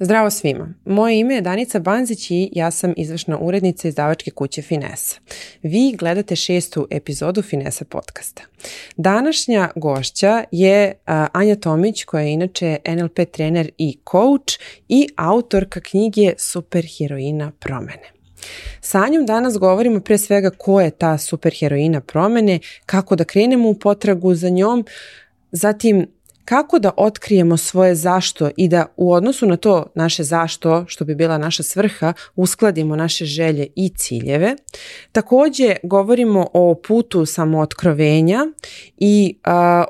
Zdravo svima. Moje ime je Danica Banzić i ja sam izvršna urednica izdavačke kuće Finesa. Vi gledate šestu epizodu Finesa podcasta. Današnja gošća je Anja Tomić koja je inače NLP trener i coach i autorka knjige Superheroina promene. Sa Anjom danas govorimo pre svega ko je ta superheroina promene, kako da krenemo u potragu za njom, zatim kako da otkrijemo svoje zašto i da u odnosu na to naše zašto, što bi bila naša svrha, uskladimo naše želje i ciljeve. Također govorimo o putu samootkrovenja i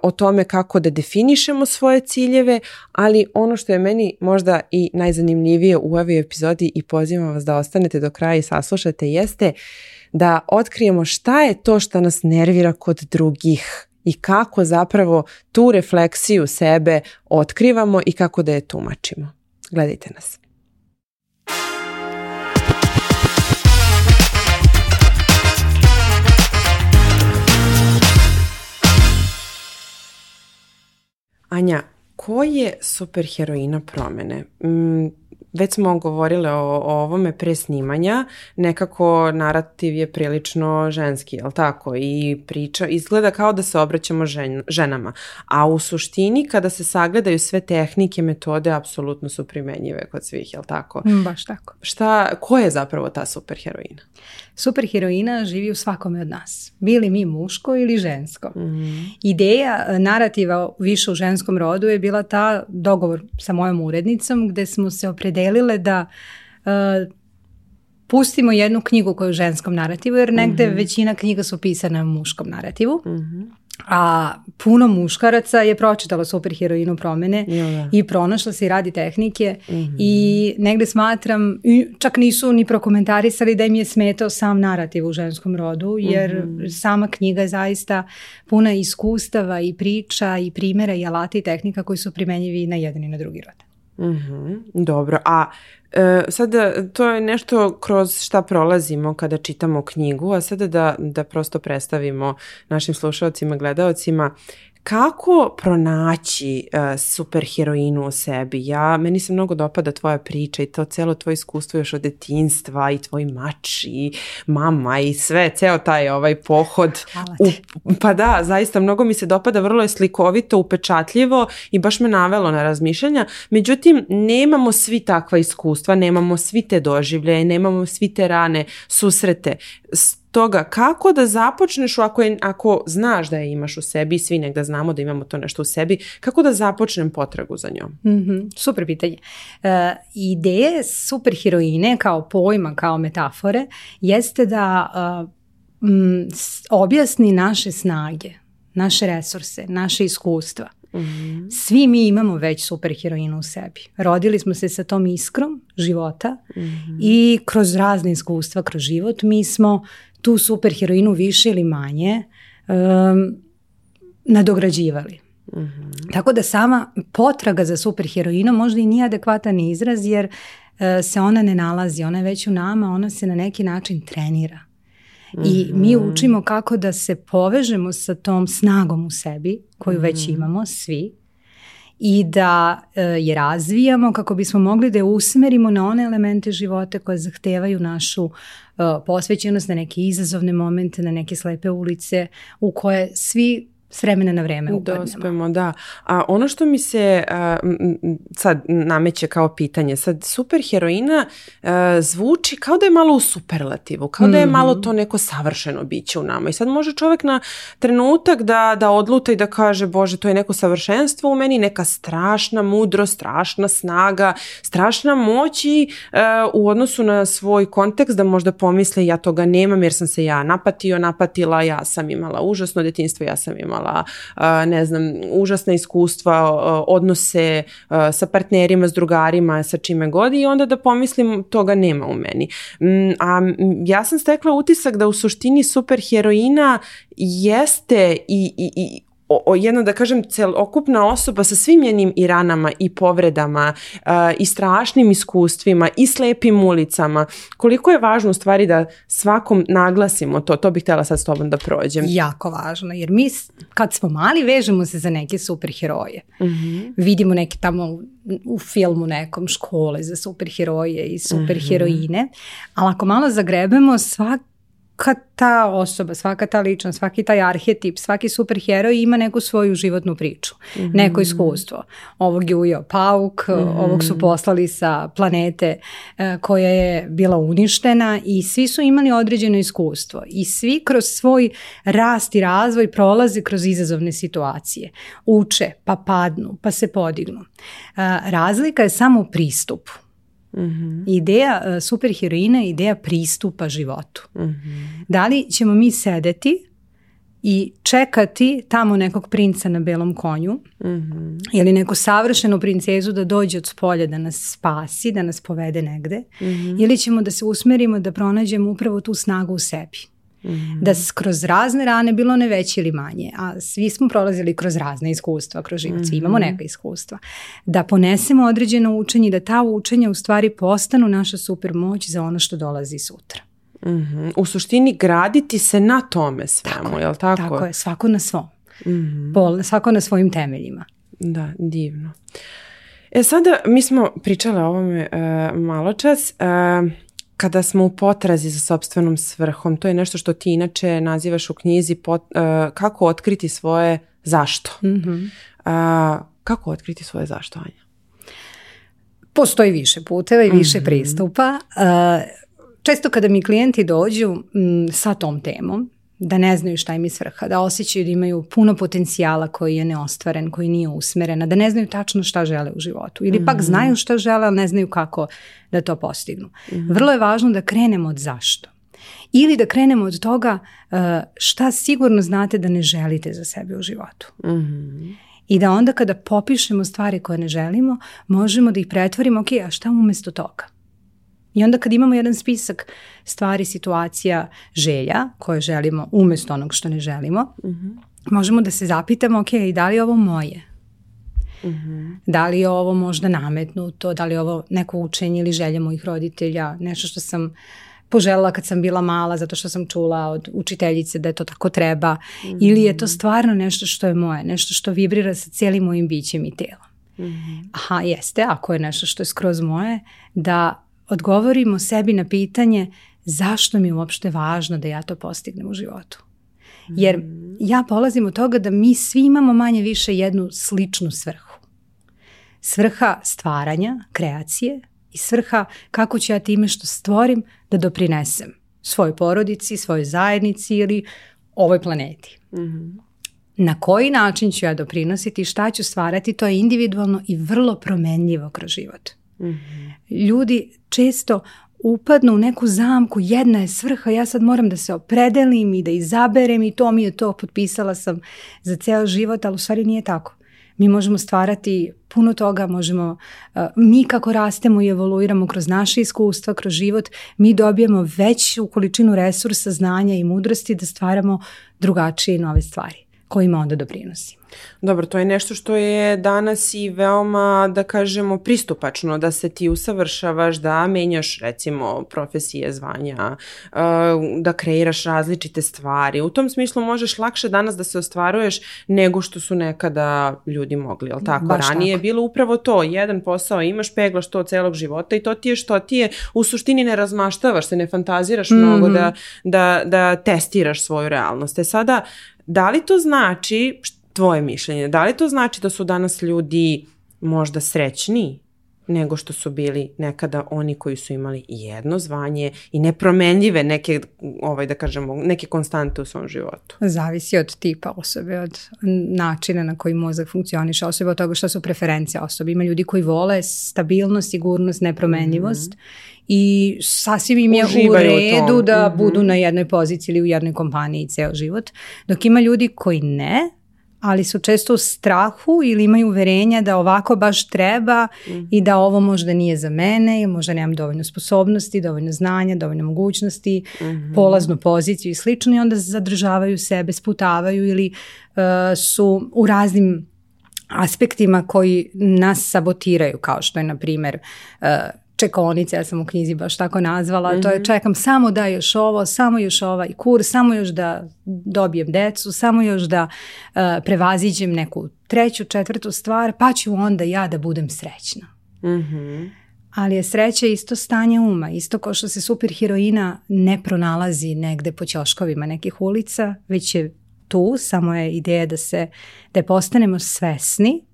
o tome kako da definišemo svoje ciljeve, ali ono što je meni možda i najzanimljivije u ovoj epizodi i pozivam vas da ostanete do kraja i saslušate jeste da otkrijemo šta je to što nas nervira kod drugih i kako zapravo tu refleksiju sebe otkrivamo i kako da je tumačimo. Gledajte nas. Anja, je superheroina promene? Mm, već smo govorile o, ovome pre snimanja, nekako narativ je prilično ženski, jel tako? I priča izgleda kao da se obraćamo ženama. A u suštini kada se sagledaju sve tehnike, metode, apsolutno su primenjive kod svih, jel tako? Mm, baš tako. Šta, ko je zapravo ta superheroina? superheroina živi u svakome od nas. Bili mi muško ili žensko. Mhm. Ideja e, narativa više u ženskom rodu je bila ta dogovor sa mojom urednicom gdje smo se opredelile da e, pustimo jednu knjigu koju je u ženskom narativu jer negde mhm. većina knjiga su pisana u muškom narativu. Mhm a puno muškaraca je pročitalo super heroinu promene i pronašla se i radi tehnike mhm. i negde smatram, čak nisu ni prokomentarisali da im je smetao sam narativ u ženskom rodu, jer mhm. sama knjiga je zaista puna iskustava i priča i primjera i alata i tehnika koji su primenjivi na jedan i na drugi rod mm dobro, a e, sada e, to je nešto kroz šta prolazimo kada čitamo knjigu, a sada da, da prosto predstavimo našim slušalcima, gledalcima kako pronaći uh, superheroinu u sebi? Ja, meni se mnogo dopada tvoja priča i to celo tvoje iskustvo još od detinstva i tvoj mač i mama i sve, ceo taj ovaj pohod. pa da, zaista mnogo mi se dopada, vrlo je slikovito, upečatljivo i baš me navelo na razmišljanja. Međutim, nemamo svi takva iskustva, nemamo svi te doživlje, nemamo svi te rane, susrete. S toga kako da započneš ako, ako znaš da je imaš u sebi i svi negdje znamo da imamo to nešto u sebi, kako da započnem potragu za njom? mm super pitanje. E, ideje super kao pojma, kao metafore jeste da e, objasni naše snage, naše resurse, naše iskustva. mm Svi mi imamo već super u sebi. Rodili smo se sa tom iskrom života mhm. i kroz razne iskustva, kroz život mi smo tu superheroinu više ili manje um, nadograđivali. Mhm. Tako da sama potraga za super možda i nije adekvatan izraz jer uh, se ona ne nalazi, ona je već u nama, ona se na neki način trenira. I mhm. mi učimo kako da se povežemo sa tom snagom u sebi koju već imamo svi i da e, je razvijamo kako bismo mogli da je usmerimo na one elemente života koje zahtevaju našu e, posvećenost na neke izazovne momente, na neke slepe ulice u koje svi s vremena na vreme upadnemo. Dospemo, da. A ono što mi se sad nameće kao pitanje, sad super heroina zvuči kao da je malo u superlativu, kao da je malo mhm. to neko savršeno biće u nama. I sad može čovjek na trenutak da, da odluta i da kaže, bože, to je neko savršenstvo u meni, neka strašna mudrost, strašna snaga, strašna moć i u odnosu na svoj kontekst da možda pomisle ja toga nemam jer sam se ja napatio, napatila, ja sam imala užasno detinstvo, ja sam imala imala ne znam, užasna iskustva, odnose sa partnerima, s drugarima, sa čime god i onda da pomislim toga nema u meni. Mm, a ja sam stekla utisak da u suštini superheroina jeste i, i, i o, o jedna da kažem celokupna osoba sa svim njenim i ranama i povredama i strašnim iskustvima i slepim ulicama. Koliko je važno u stvari da svakom naglasimo to, to bih htjela sad s tobom da prođem. Jako važno jer mi kad smo mali vežemo se za neke superheroje. Mm -hmm. Vidimo neke tamo u filmu nekom škole za superheroje i mhm. superheroine, mm -hmm. ali ako malo zagrebemo svak svaka ta osoba, svaka ta ličnost, svaki taj arhetip, svaki superheroj ima neku svoju životnu priču, mhm. neko iskustvo. Ovog je ujao pauk, mhm. ovog su poslali sa planete e, koja je bila uništena i svi su imali određeno iskustvo i svi kroz svoj rast i razvoj prolaze kroz izazovne situacije. Uče, pa padnu, pa se podignu. E, razlika je samo u pristupu. Mhm. Ideja e, superheroina je ideja pristupa životu. Mhm. Da li ćemo mi sedeti i čekati tamo nekog princa na belom konju mm ili neku savršenu princezu da dođe od spolja da nas spasi, da nas povede negde mhm. ili ćemo da se usmerimo da pronađemo upravo tu snagu u sebi. Mhm. Da kroz razne rane bilo ne veće ili manje, a svi smo prolazili kroz razne iskustva, kroz živce, mm imamo neka iskustva. Da ponesemo određeno učenje i da ta učenja u stvari postanu naša super moć za ono što dolazi sutra. Mhm. U suštini graditi se na tome svemu, jel tako? Tako je, svako na svom. Mhm. Pol, svako na svojim temeljima. Da, divno. E sada mi smo pričali o ovome uh, e, malo čas. E, kada smo u potrazi za sobstvenom svrhom, to je nešto što ti inače nazivaš u knjizi e, kako otkriti svoje zašto. Uh, kako otkriti svoje zašto, Anja? Postoji više puteva i više mhm. pristupa. Uh, često kada mi klijenti dođu sa tom temom, da ne znaju šta im je svrha, da osjećaju da imaju puno potencijala koji je neostvaren, koji nije usmeren, da ne znaju tačno šta žele u životu ili pak mhm. znaju šta žele, ali ne znaju kako da to postignu. Mhm. Vrlo je važno da krenemo od zašto. Ili da krenemo od toga uh, šta sigurno znate da ne želite za sebe u životu. Mhm. I da onda kada popišemo stvari koje ne želimo, možemo da ih pretvorimo, ok, a šta umesto toga? I onda kad imamo jedan spisak stvari, situacija, želja koje želimo umjesto onog što ne želimo, mhm. možemo da se zapitamo, ok, da li je ovo moje? Mhm. Da li je ovo možda nametnuto, da li je ovo neko učenje ili želje mojih roditelja, nešto što sam poželila kad sam bila mala zato što sam čula od učiteljice da je to tako treba ili je to mhm. stvarno nešto što je moje, nešto što vibrira sa cijelim mojim bićem i tijelom. Mm Aha, jeste, ako je nešto što je skroz moje, da odgovorimo sebi na pitanje zašto mi je uopšte važno da ja to postignem u životu. Jer mm. ja polazim od toga da mi svi imamo manje više jednu sličnu svrhu. Svrha stvaranja, kreacije i svrha kako ću ja time što stvorim da doprinesem svojoj porodici, svojoj zajednici ili ovoj planeti. Mm-hmm. Na koji način ću ja doprinositi i šta ću stvarati, to je individualno i vrlo promenljivo kroz život. Mhm. Ljudi često upadnu u neku zamku, jedna je svrha, ja sad moram da se opredelim i da izaberem i to mi je to, potpisala sam za ceo život, ali u stvari nije tako. Mi možemo stvarati puno toga, možemo, mi kako rastemo i evoluiramo kroz naše iskustva, kroz život, mi dobijemo veću količinu resursa, znanja i mudrosti da stvaramo drugačije nove stvari kojima onda doprinosi. Dobro, to je nešto što je danas i veoma, da kažemo, pristupačno, da se ti usavršavaš, da menjaš recimo profesije, zvanja, e, da kreiraš različite stvari. U tom smislu možeš lakše danas da se ostvaruješ nego što su nekada ljudi mogli, ali tako? Ranije je bilo upravo to, jedan posao imaš, peglaš to celog života i to ti je što ti je, u suštini ne razmaštavaš se, ne fantaziraš mm mnogo da, da, da testiraš svoju realnost. E sada, da li to znači, tvoje mišljenje, da li to znači da su danas ljudi možda srećniji? nego što su bili nekada oni koji su imali jedno zvanje i nepromenljive neke, ovaj, da kažemo, neke konstante u svom životu. Zavisi od tipa osobe, od načina na koji mozak funkcioniše osobe, od toga što su preferencije osobe. Ima ljudi koji vole stabilnost, sigurnost, nepromenljivost mhm. i sasvim im je u redu da budu mhm. na jednoj poziciji ili u jednoj kompaniji ceo život. Dok ima ljudi koji ne, ali su često u strahu ili imaju uverenja da ovako baš treba mhm. i da ovo možda nije za mene ili možda nemam dovoljno sposobnosti, dovoljno znanja, dovoljno mogućnosti, mhm. polaznu poziciju i slično i onda zadržavaju sebe, sputavaju ili e, su u raznim aspektima koji nas sabotiraju kao što je na primjer e, čekonice, ja sam u knjizi baš tako nazvala, to je mhm. čekam samo da još ovo, samo još ovaj kur, samo još da dobijem decu, samo još da uh, prevaziđem neku treću, četvrtu stvar, pa ću onda ja da budem srećna. mm Ali je sreće isto stanje uma, isto kao što se superheroina ne pronalazi negde po ćoškovima nekih ulica, već je tu, samo je ideja da se, da postanemo svesni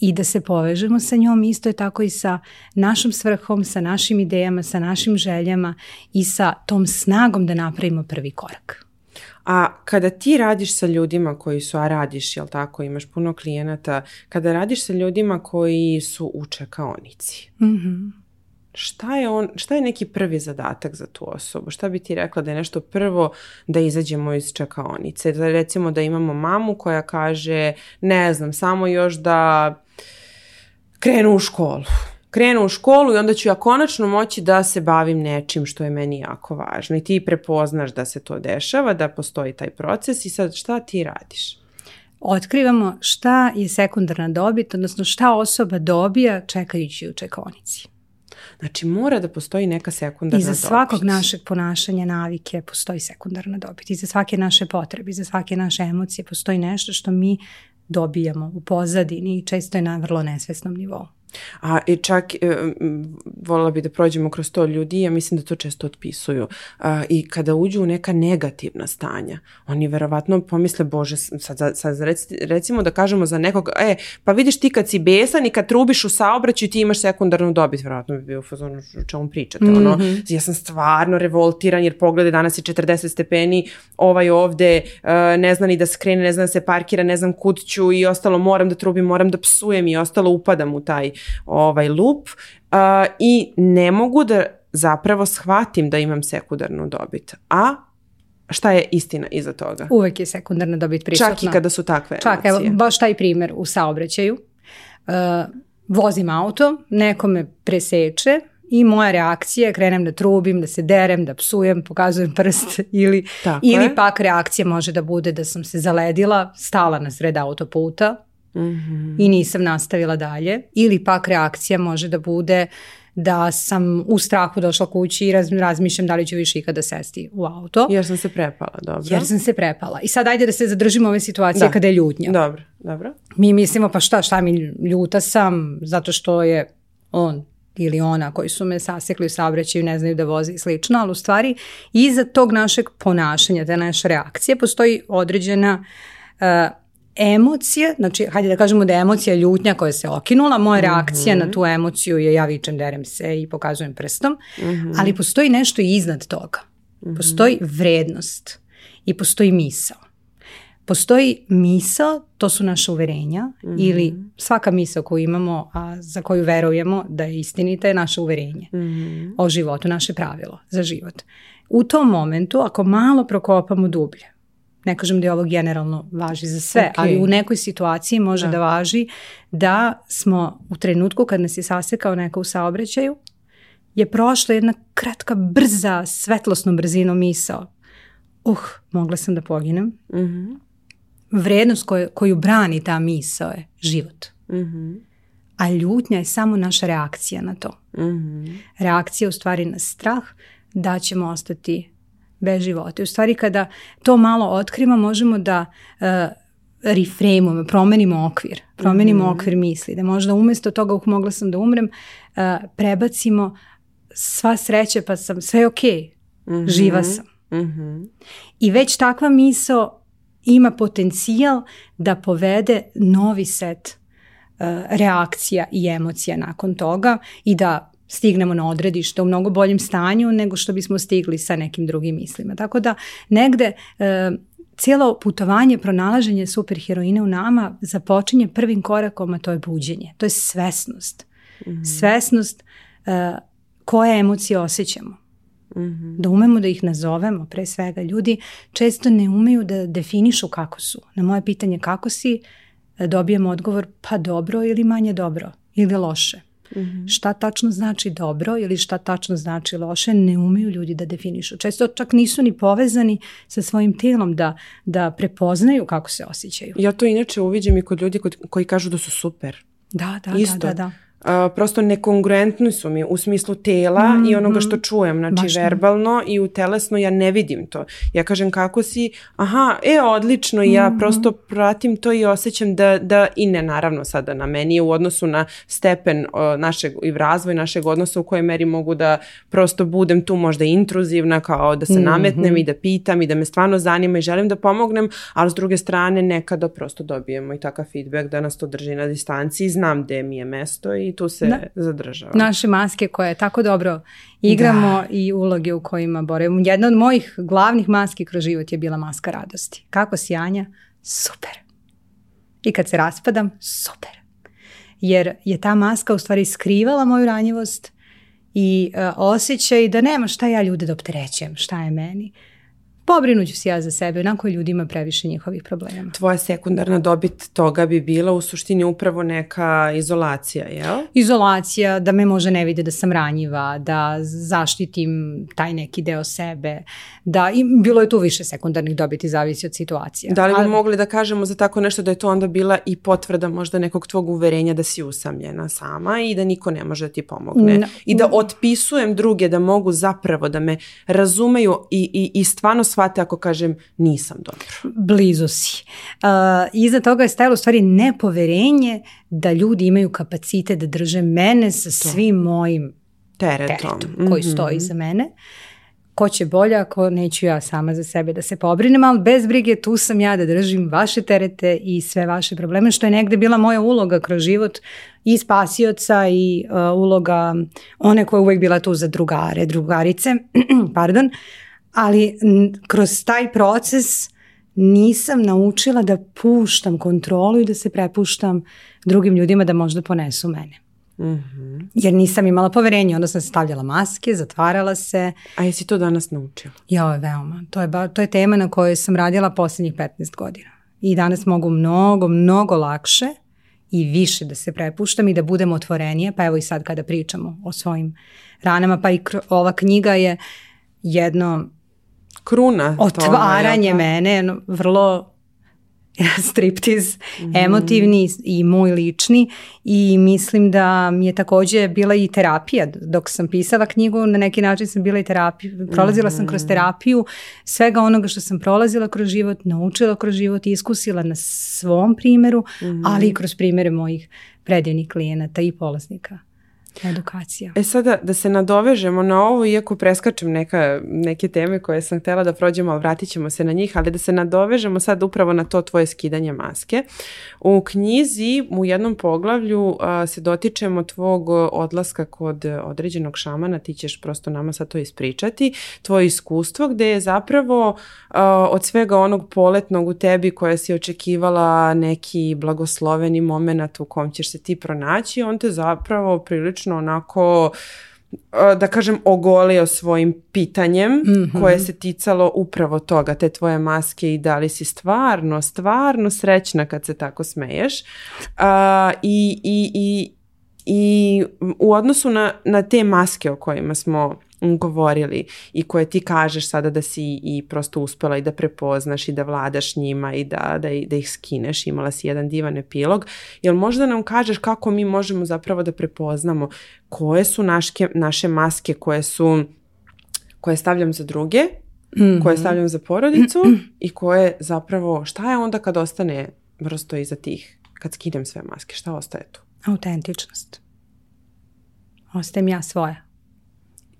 i da se povežemo sa njom, isto je tako i sa našom svrhom, sa našim idejama, sa našim željama i sa tom snagom da napravimo prvi korak. A kada ti radiš sa ljudima koji su, a radiš, jel tako, imaš puno klijenata, kada radiš sa ljudima koji su u čekaonici, mm Šta je, on, šta je neki prvi zadatak za tu osobu? Šta bi ti rekla da je nešto prvo da izađemo iz čekaonice? Da recimo da imamo mamu koja kaže ne znam, samo još da krenu u školu. Krenu u školu i onda ću ja konačno moći da se bavim nečim što je meni jako važno. I ti prepoznaš da se to dešava, da postoji taj proces i sad šta ti radiš? Otkrivamo šta je sekundarna dobit, odnosno šta osoba dobija čekajući u čekonici. Znači mora da postoji neka sekundarna dobit. Iza svakog našeg ponašanja, navike postoji sekundarna dobit. za svake naše potrebe, za svake naše emocije postoji nešto što mi dobijamo u pozadini i često je na vrlo nesvesnom nivou. A i čak e, volila bi da prođemo kroz to ljudi, ja mislim da to često otpisuju. I kada uđu u neka negativna stanja, oni verovatno pomisle, bože, sad, sad recimo da kažemo za nekog, e, pa vidiš ti kad si besan i kad trubiš u saobraćaju ti imaš sekundarnu dobit, verovatno bi bio fazon o čemu pričate, mm ono, mhm. ja sam stvarno revoltiran jer poglede danas je 40 stepeni, ovaj ovde e, ne zna ni da skrene, ne zna da se parkira, ne znam kud ću i ostalo moram da trubim, moram da psujem i ostalo upadam u taj ovaj lup i ne mogu da zapravo shvatim da imam sekundarnu dobit. A šta je istina iza toga? Uvek je sekundarna dobit prisutna. Čak i kada su takve emocije. Čak, evo, baš taj primjer u saobraćaju. Uh, vozim auto, neko me preseče, i moja reakcija krenem da trubim, da se derem, da psujem, pokazujem prst ili, ili pak reakcija može da bude da sam se zaledila, stala na sred autoputa, Mhm. i nisam nastavila dalje. Ili pak reakcija može da bude da sam u strahu došla kući i razmišljam da li ću više ikada sesti u auto. Jer sam se prepala, dobro. Jer sam se prepala. I sad ajde da se zadržimo ove situacije kada je ljutnja. Dobro, dobro. Mi mislimo pa šta, šta mi ljuta sam zato što je on ili ona koji su me sasekli u saobraćaju ne znaju da vozi i slično, ali u stvari iza tog našeg ponašanja, te naše reakcije postoji određena e, emocije, znači hajde da kažemo da je emocija ljutnja koja se okinula, moja mhm. reakcija na tu emociju je ja vičem, derem se i pokazujem prstom, mhm. ali postoji nešto iznad toga. Mhm. Postoji vrednost i postoji misao. Postoji misao, to su naše uverenja ili svaka misao koju imamo, a za koju verujemo da je istinita je naše uverenje o životu, naše pravilo za život. U tom momentu ako malo prokopamo dublje, ne kažem da je ovo generalno važi za sve, ali u nekoj situaciji može da. važi da smo u trenutku kad nas je sasekao neka u saobraćaju, je prošla jedna kratka, brza, svetlosnom brzinom misao. Uh, mogla sam da poginem. Uh Vrednost koju, brani ta misao je život. Mhm. A ljutnja je samo naša reakcija na to. Mhm. Reakcija u stvari na strah da ćemo ostati bez života. U stvari kada to malo otkrimo možemo da e, reframujemo, promenimo okvir, promenimo mhm. okvir misli, da možda umesto toga uh, mogla sam da umrem, e, prebacimo sva sreće pa sam sve ok, mhm, živa sam. Mhm. I već takva miso ima potencijal da povede novi set e, reakcija i emocija nakon toga i da stignemo na odredište u mnogo boljem stanju nego što bismo stigli sa nekim drugim mislima. Tako da negde e, cijelo putovanje, pronalaženje superheroine u nama započinje prvim korakom, a to je buđenje. To je svesnost. Mm Svesnost e, koje emocije osjećamo. Mhm. Da umemo da ih nazovemo, pre svega ljudi često ne umeju da definišu kako su. Na moje pitanje kako si, e, dobijemo odgovor pa dobro ili manje dobro ili loše hmm Šta tačno znači dobro ili šta tačno znači loše, ne umeju ljudi da definišu. Često čak nisu ni povezani sa svojim telom da, da prepoznaju kako se osjećaju. Ja to inače uviđam i kod ljudi koji kažu da su super. Da, da, da, da. da prosto nekongruentni su mi u smislu tela i mhm. onoga što čujem, znači verbalno i u telesno ja ne vidim to. Ja kažem kako si, aha, e odlično, ja mhm. prosto pratim to i osjećam da, i ne naravno sada na meni u odnosu na stepen našeg i razvoj našeg odnosa u kojoj meri mogu da prosto budem tu možda intruzivna kao da se nametnem i mhm. da pitam i da me stvarno zanima i želim da pomognem, ali s druge strane nekada prosto dobijemo i takav feedback da nas to drži na distanci i znam gde mi je mesto i tu se zadržava. Naše maske koje tako dobro igramo i uloge u kojima borimo. Jedna od mojih glavnih maski kroz život je bila maska radosti. Kako sjanja? Super. I kad se raspadam, super. Jer je ta maska u stvari skrivala moju ranjivost i e, osjećaj da nema šta ja ljude da šta je meni pobrinuću se ja za sebe, onako ljudi ima previše njihovih problema. Tvoja sekundarna dobit toga bi bila u suštini upravo neka izolacija, jel? Izolacija, da me može ne vide da sam ranjiva, da zaštitim taj neki deo sebe, da i bilo je tu više sekundarnih dobiti, zavisi od situacije. Da li bi mogli da kažemo za tako nešto da je to onda bila i potvrda možda nekog tvog uverenja da si usamljena sama i da niko ne može da ti pomogne. I da otpisujem druge da mogu zapravo da me razumeju i, i, i stvarno shvate ako kažem nisam dobro. Blizu si. Uh, iza toga je stajalo u stvari nepoverenje da ljudi imaju kapacite da drže mene sa svim mojim teretom, koji mhm. stoji za mene ko će bolje ako neću ja sama za sebe da se pobrinem, ali bez brige tu sam ja da držim vaše terete i sve vaše probleme, što je negde bila moja uloga kroz život i spasioca i uh, uloga one koja je uvijek bila tu za drugare, drugarice, pardon, ali kroz taj proces nisam naučila da puštam kontrolu i da se prepuštam drugim ljudima da možda ponesu mene. Mhm. Jer nisam imala poverenje, onda sam stavljala maske, zatvarala se. A jesi to danas naučila? Jo, veoma. To je, ba, to je tema na kojoj sam radila posljednjih 15 godina. I danas mogu mnogo, mnogo lakše i više da se prepuštam i da budem otvorenije. Pa evo i sad kada pričamo o svojim ranama, pa i ova knjiga je jedno kruna. Ono, Otvaranje mene, ono, vrlo striptiz mhm. emotivni i moj lični i mislim da mi je također bila i terapija dok sam pisala knjigu na neki način sam bila i terapija prolazila sam kroz mhm. terapiju svega onoga što sam prolazila kroz život naučila kroz život iskusila na svom primjeru mhm. ali i kroz primjere mojih predivnih klijenata i polaznika edukacija. E sada da se nadovežemo na ovo, iako preskačem neka, neke teme koje sam htjela da prođemo, ali vratit ćemo se na njih, ali da se nadovežemo sad upravo na to tvoje skidanje maske. U knjizi u jednom poglavlju se dotičemo tvog odlaska kod određenog šamana, ti ćeš prosto nama sad to ispričati, tvoje iskustvo gde je zapravo od svega onog poletnog u tebi koja si očekivala neki blagosloveni moment u kom ćeš se ti pronaći, on te zapravo prilično onako da kažem ogolio svojim pitanjem mhm. koje se ticalo upravo toga te tvoje maske i da li si stvarno stvarno srećna kad se tako smeješ uh, i, i, i, i u odnosu na, na te maske o kojima smo govorili i koje ti kažeš sada da si i prosto uspela i da prepoznaš i da vladaš njima i da, da, da ih skineš, imala si jedan divan epilog, jel možda nam kažeš kako mi možemo zapravo da prepoznamo koje su naše maske koje su koje stavljam za druge, koje mhm. stavljam za porodicu i koje zapravo, šta je onda kad ostane prosto iza tih, kad skidem sve maske, šta ostaje tu? Autentičnost. Ostajem ja svoja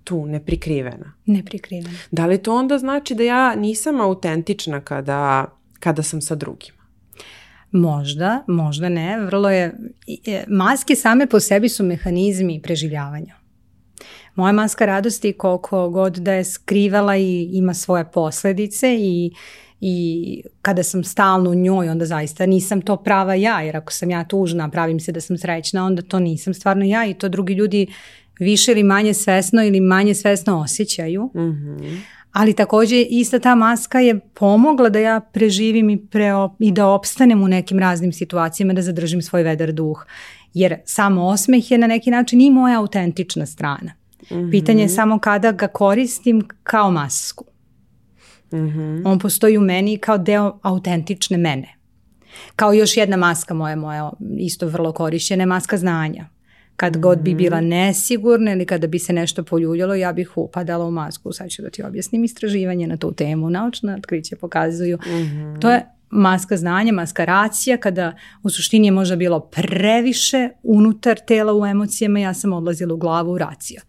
tu neprikrivena. Neprikrivena. Da li to onda znači da ja nisam autentična kada, kada sam sa drugima? Možda, možda ne. Vrlo je, e, maske same po sebi su mehanizmi preživljavanja. Moja maska radosti koliko god da je skrivala i ima svoje posljedice i, i kada sam stalno u njoj onda zaista nisam to prava ja jer ako sam ja tužna, pravim se da sam srećna onda to nisam stvarno ja i to drugi ljudi više ili manje svesno ili manje svesno osjećaju. Mhm. Ali također ista ta maska je pomogla da ja preživim i, i da opstanem u nekim raznim situacijama, da zadržim svoj vedar duh. Jer samo osmeh je na neki način i moja autentična strana. Mhm. Pitanje je samo kada ga koristim kao masku. mm On postoji u meni kao deo autentične mene. Kao još jedna maska moje moja isto vrlo korišćena, maska znanja kad god bi bila mm. nesigurna ili kada bi se nešto poljuljalo, ja bih upadala u masku. Sad ću da ti objasnim istraživanje na tu temu. Naučna otkriće pokazuju. Mhm. To je maska znanja, maska racija, kada u suštini je možda bilo previše unutar tela u emocijama, ja sam odlazila u glavu u racija.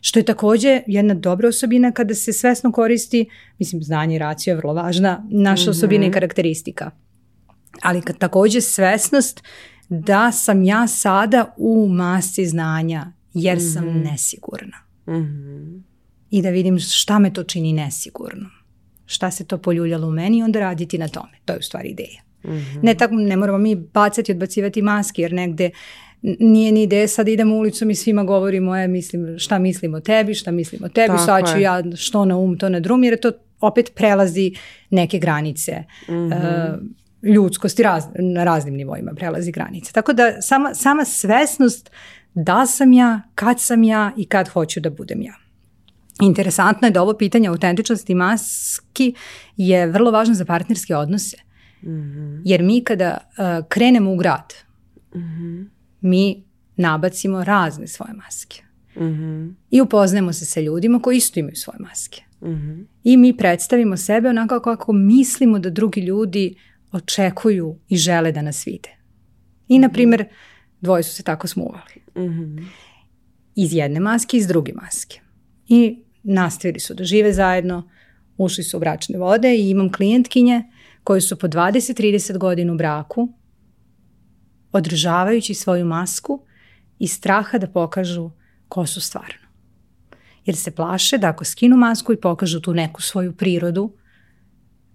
Što je također jedna dobra osobina kada se svesno koristi, mislim znanje i racija je vrlo važna, naša mm osobina i mhm. karakteristika. Ali kad također svesnost da sam ja sada u masi znanja jer sam mhm. nesigurna. Mhm. I da vidim šta me to čini nesigurno. Šta se to poljuljalo u meni i onda raditi na tome. To je u stvari ideja. Mhm. Ne, tako, ne moramo mi bacati, odbacivati maske jer negde nije ni ideja sad idemo ulicom i svima govorimo e, mislim, šta mislim o tebi, šta mislim o tebi, tako sad ću ja što na um, to na drum jer to opet prelazi neke granice. Uh, ljudskosti na raznim nivoima prelazi granice. Tako da sama, sama svesnost da sam ja, kad sam ja i kad hoću da budem ja. Interesantno je da ovo pitanje autentičnosti maski je vrlo važno za partnerske odnose. Mhm. Jer mi kada e, krenemo u grad, mhm. mi nabacimo razne svoje maske. Mhm. I upoznajemo se sa ljudima koji isto imaju svoje maske. I mi predstavimo sebe onako kako mislimo da drugi ljudi očekuju i žele da nas vide. I, na primjer, dvoje su se tako smuvali. Mm Iz jedne maske, iz druge maske. I nastavili su da žive zajedno, ušli su u bračne vode i imam klijentkinje koje su po 20-30 godina u braku, održavajući svoju masku i straha da pokažu ko su stvarno. Jer se plaše da ako skinu masku i pokažu tu neku svoju prirodu,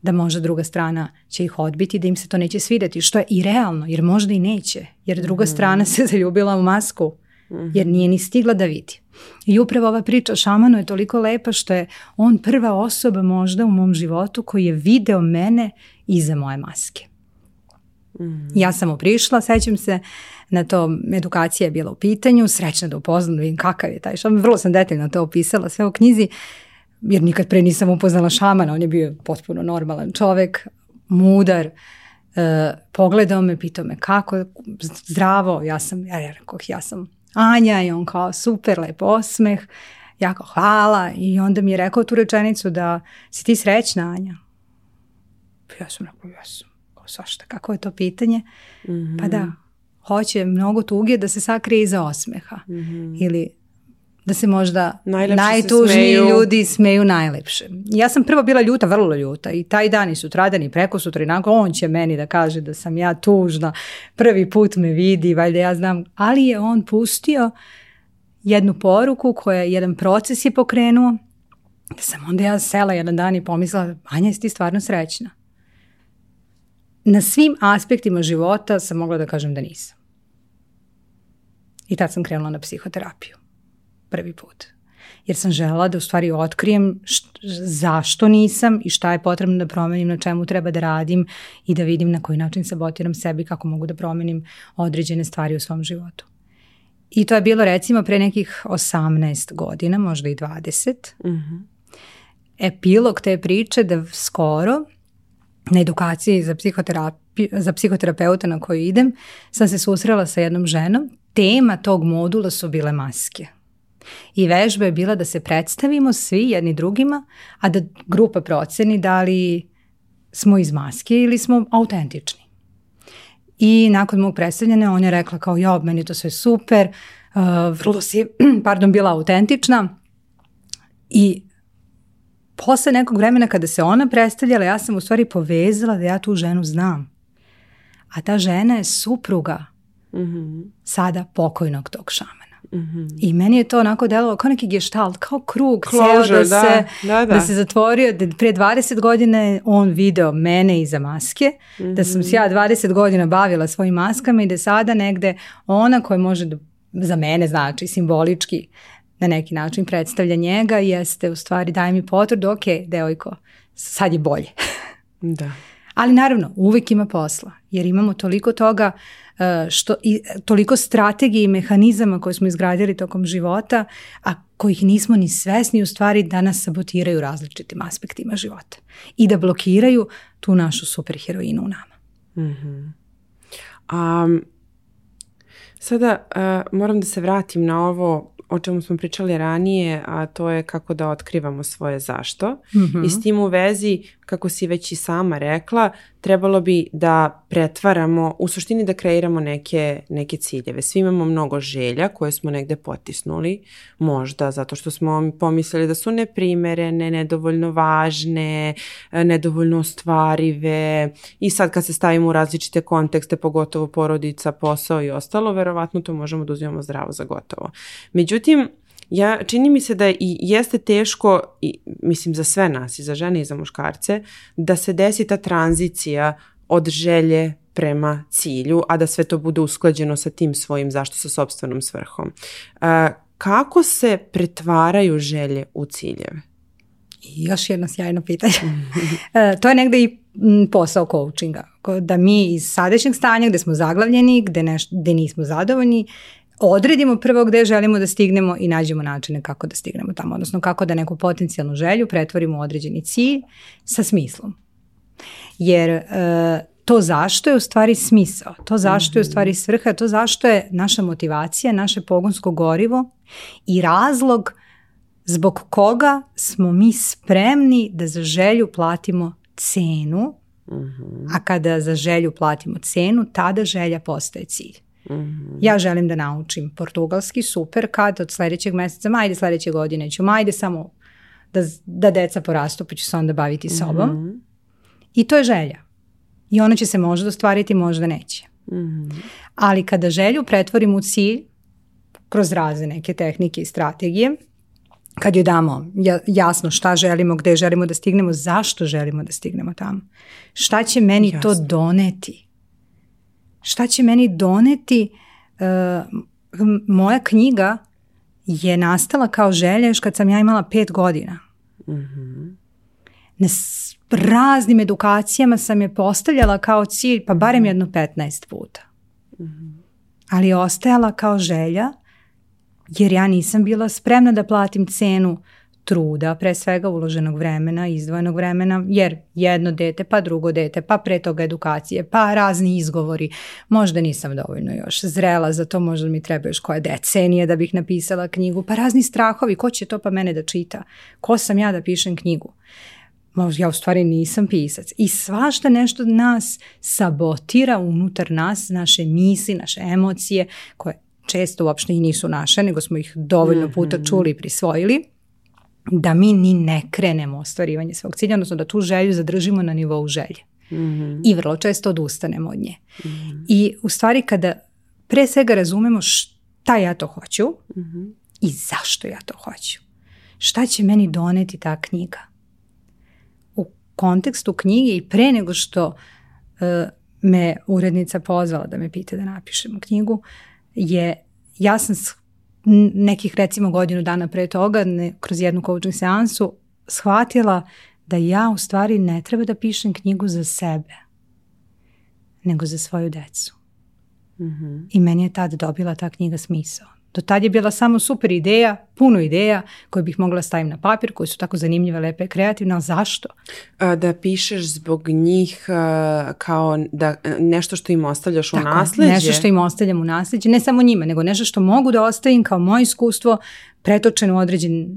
da možda druga strana će ih odbiti, da im se to neće svidjeti, što je i realno, jer možda i neće, jer druga mhm. strana se zaljubila u masku, mhm. jer nije ni stigla da vidi. I upravo ova priča o šamanu je toliko lepa što je on prva osoba možda u mom životu koji je video mene iza moje maske. Mhm. Ja sam mu prišla, sećam se, na to edukacija je bila u pitanju, srećna da upoznam, vidim kakav je taj šaman, vrlo sam detaljno to opisala sve u knjizi jer nikad pre nisam upoznala šamana, on je bio potpuno normalan čovek, mudar, e, pogledao me, pitao me kako, zdravo, ja sam, ja ja sam Anja i on kao super, lep osmeh, ja hvala i onda mi je rekao tu rečenicu da si ti srećna Anja. Ja sam rekao, ja sam, kako je to pitanje? Mm Pa da, hoće mnogo tuge da se sakrije iza osmeha. Mhm. Ili da se možda najtužniji ljudi smeju najlepše. Ja sam prvo bila ljuta, vrlo ljuta i taj dan i sutradan i preko sutra i nakon, on će meni da kaže da sam ja tužna, prvi put me vidi, valjda ja znam, ali je on pustio jednu poruku koja jedan proces je pokrenuo, da sam onda ja sela jedan dan i pomislila, Anja, jesi ti stvarno srećna? Na svim aspektima života sam mogla da kažem da nisam. I tad sam krenula na psihoterapiju prvi put. Jer sam žela da u stvari otkrijem zašto nisam i šta je potrebno da promenim, na čemu treba da radim i da vidim na koji način sabotiram sebi, kako mogu da promenim određene stvari u svom životu. I to je bilo recimo pre nekih 18 godina, možda i 20. Mm Epilog te priče da skoro na edukaciji za, za psihoterapeuta na koju idem sam se susrela sa jednom ženom. Tema tog modula su bile maske. I vežba je bila da se predstavimo svi jedni drugima, a da grupa proceni da li smo iz maske ili smo autentični. I nakon mog predstavljanja ona je rekla kao ja, meni to sve super, uh, vrlo si, pardon, bila autentična. I posle nekog vremena kada se ona predstavljala, ja sam u stvari povezala da ja tu ženu znam. A ta žena je supruga mhm. sada pokojnog tog šama mm I meni je to onako delovalo kao neki gestalt, kao krug Closure, da, se, da, da. se zatvorio. Prije 20 godine on video mene iza maske, mm da sam se ja 20 mhm. godina bavila svojim maskama i da sada negde ona koja može da, za mene znači simbolički na neki način predstavlja njega jeste u stvari daj mi potvrdu, ok, deojko, sad je bolje. da. Ali naravno, uvijek ima posla jer imamo toliko toga e, što i toliko strategije i mehanizama koje smo izgradili tokom života, a kojih nismo ni svesni u stvari da nas sabotiraju različitim aspektima života i da blokiraju tu našu superheroinu u nama. mm Sada e, moram da se vratim na ovo o čemu smo pričali ranije, a to je kako da otkrivamo svoje zašto. Mhm. I s tim u vezi, kako si već i sama rekla, trebalo bi da pretvaramo, u suštini da kreiramo neke, neke ciljeve. Svi imamo mnogo želja koje smo negde potisnuli, možda zato što smo pomislili da su neprimerene, nedovoljno važne, nedovoljno ostvarive i sad kad se stavimo u različite kontekste, pogotovo porodica, posao i ostalo, verovatno to možemo da zdravo za gotovo. Međutim, ja, čini mi se da i jeste teško, i, mislim za sve nas, i za žene i za muškarce, da se desi ta tranzicija od želje prema cilju, a da sve to bude usklađeno sa tim svojim zašto sa sobstvenom svrhom. kako se pretvaraju želje u ciljeve? Još jedno sjajno pitanje. Mhm. E, to je negdje i posao coachinga. Da mi iz sadašnjeg stanja gdje smo zaglavljeni, gdje, neš, nismo zadovoljni, odredimo prvo gdje želimo da stignemo i nađemo načine kako da stignemo tamo. Odnosno kako da neku potencijalnu želju pretvorimo u određeni cilj sa smislom. Jer e, to zašto je u stvari smisao, to zašto je u mhm. stvari svrha, to zašto je naša motivacija, naše pogonsko gorivo i razlog zbog koga smo mi spremni da za želju platimo cenu, mhm. a kada za želju platimo cenu, tada želja postaje cilj. Mhm. Ja želim da naučim portugalski, super, kad od sljedećeg mjeseca, majde sljedeće godine ću, majde samo da, da deca porastu pa ću se onda baviti mhm. sobom. I to je želja. I ona će se možda ostvariti, možda neće. Ali kada želju pretvorim u cilj, kroz razne neke tehnike i strategije, kad je damo jasno šta želimo, gdje želimo da stignemo, zašto želimo da stignemo tamo. Šta će meni to doneti? Šta će meni doneti? Eh, moja knjiga je nastala kao želja još kad sam ja imala pet godina. mm Na raznim edukacijama sam je postavljala kao cilj, pa barem mhm. jedno 15 puta. Mhm. Ali je ostajala kao želja jer ja nisam bila spremna da platim cenu truda, pre svega uloženog vremena, izdvojenog vremena, jer jedno dete, pa drugo dete, pa pre toga edukacije, pa razni izgovori. Možda nisam dovoljno još zrela za to, možda mi treba još koja decenije da bih napisala knjigu, pa razni strahovi, ko će to pa mene da čita? Ko sam ja da pišem knjigu? Možda ja u stvari nisam pisac. I svašta nešto nas sabotira unutar nas, naše misli, naše emocije, koje često uopšte i nisu naše, nego smo ih dovoljno mhm. puta čuli i prisvojili, da mi ni ne krenemo ostvarivanje svog cilja, odnosno da tu želju zadržimo na nivou želje. Mhm. I vrlo često odustanemo od nje. Mhm. I u stvari kada pre svega razumemo šta ja to hoću i zašto ja to hoću. Šta će meni doneti ta knjiga? U kontekstu knjige i pre nego što e, me urednica pozvala da me pite da napišemo knjigu, je, ja sam nekih recimo godinu dana pre toga kroz jednu coaching seansu shvatila da ja u stvari ne treba da pišem knjigu za sebe, nego za svoju decu. Mm I meni je tad dobila ta knjiga smisao. Do tad je bila samo super ideja, puno ideja koje bih mogla staviti na papir, koje su tako zanimljive, lepe, kreativne, ali zašto? Da pišeš zbog njih kao da e, nešto što im ostavljaš tako, u nasljeđe. Nešto što im ostavljam u nasljeđe, ne samo njima, nego nešto što mogu da ostavim kao moje iskustvo pretočen u određen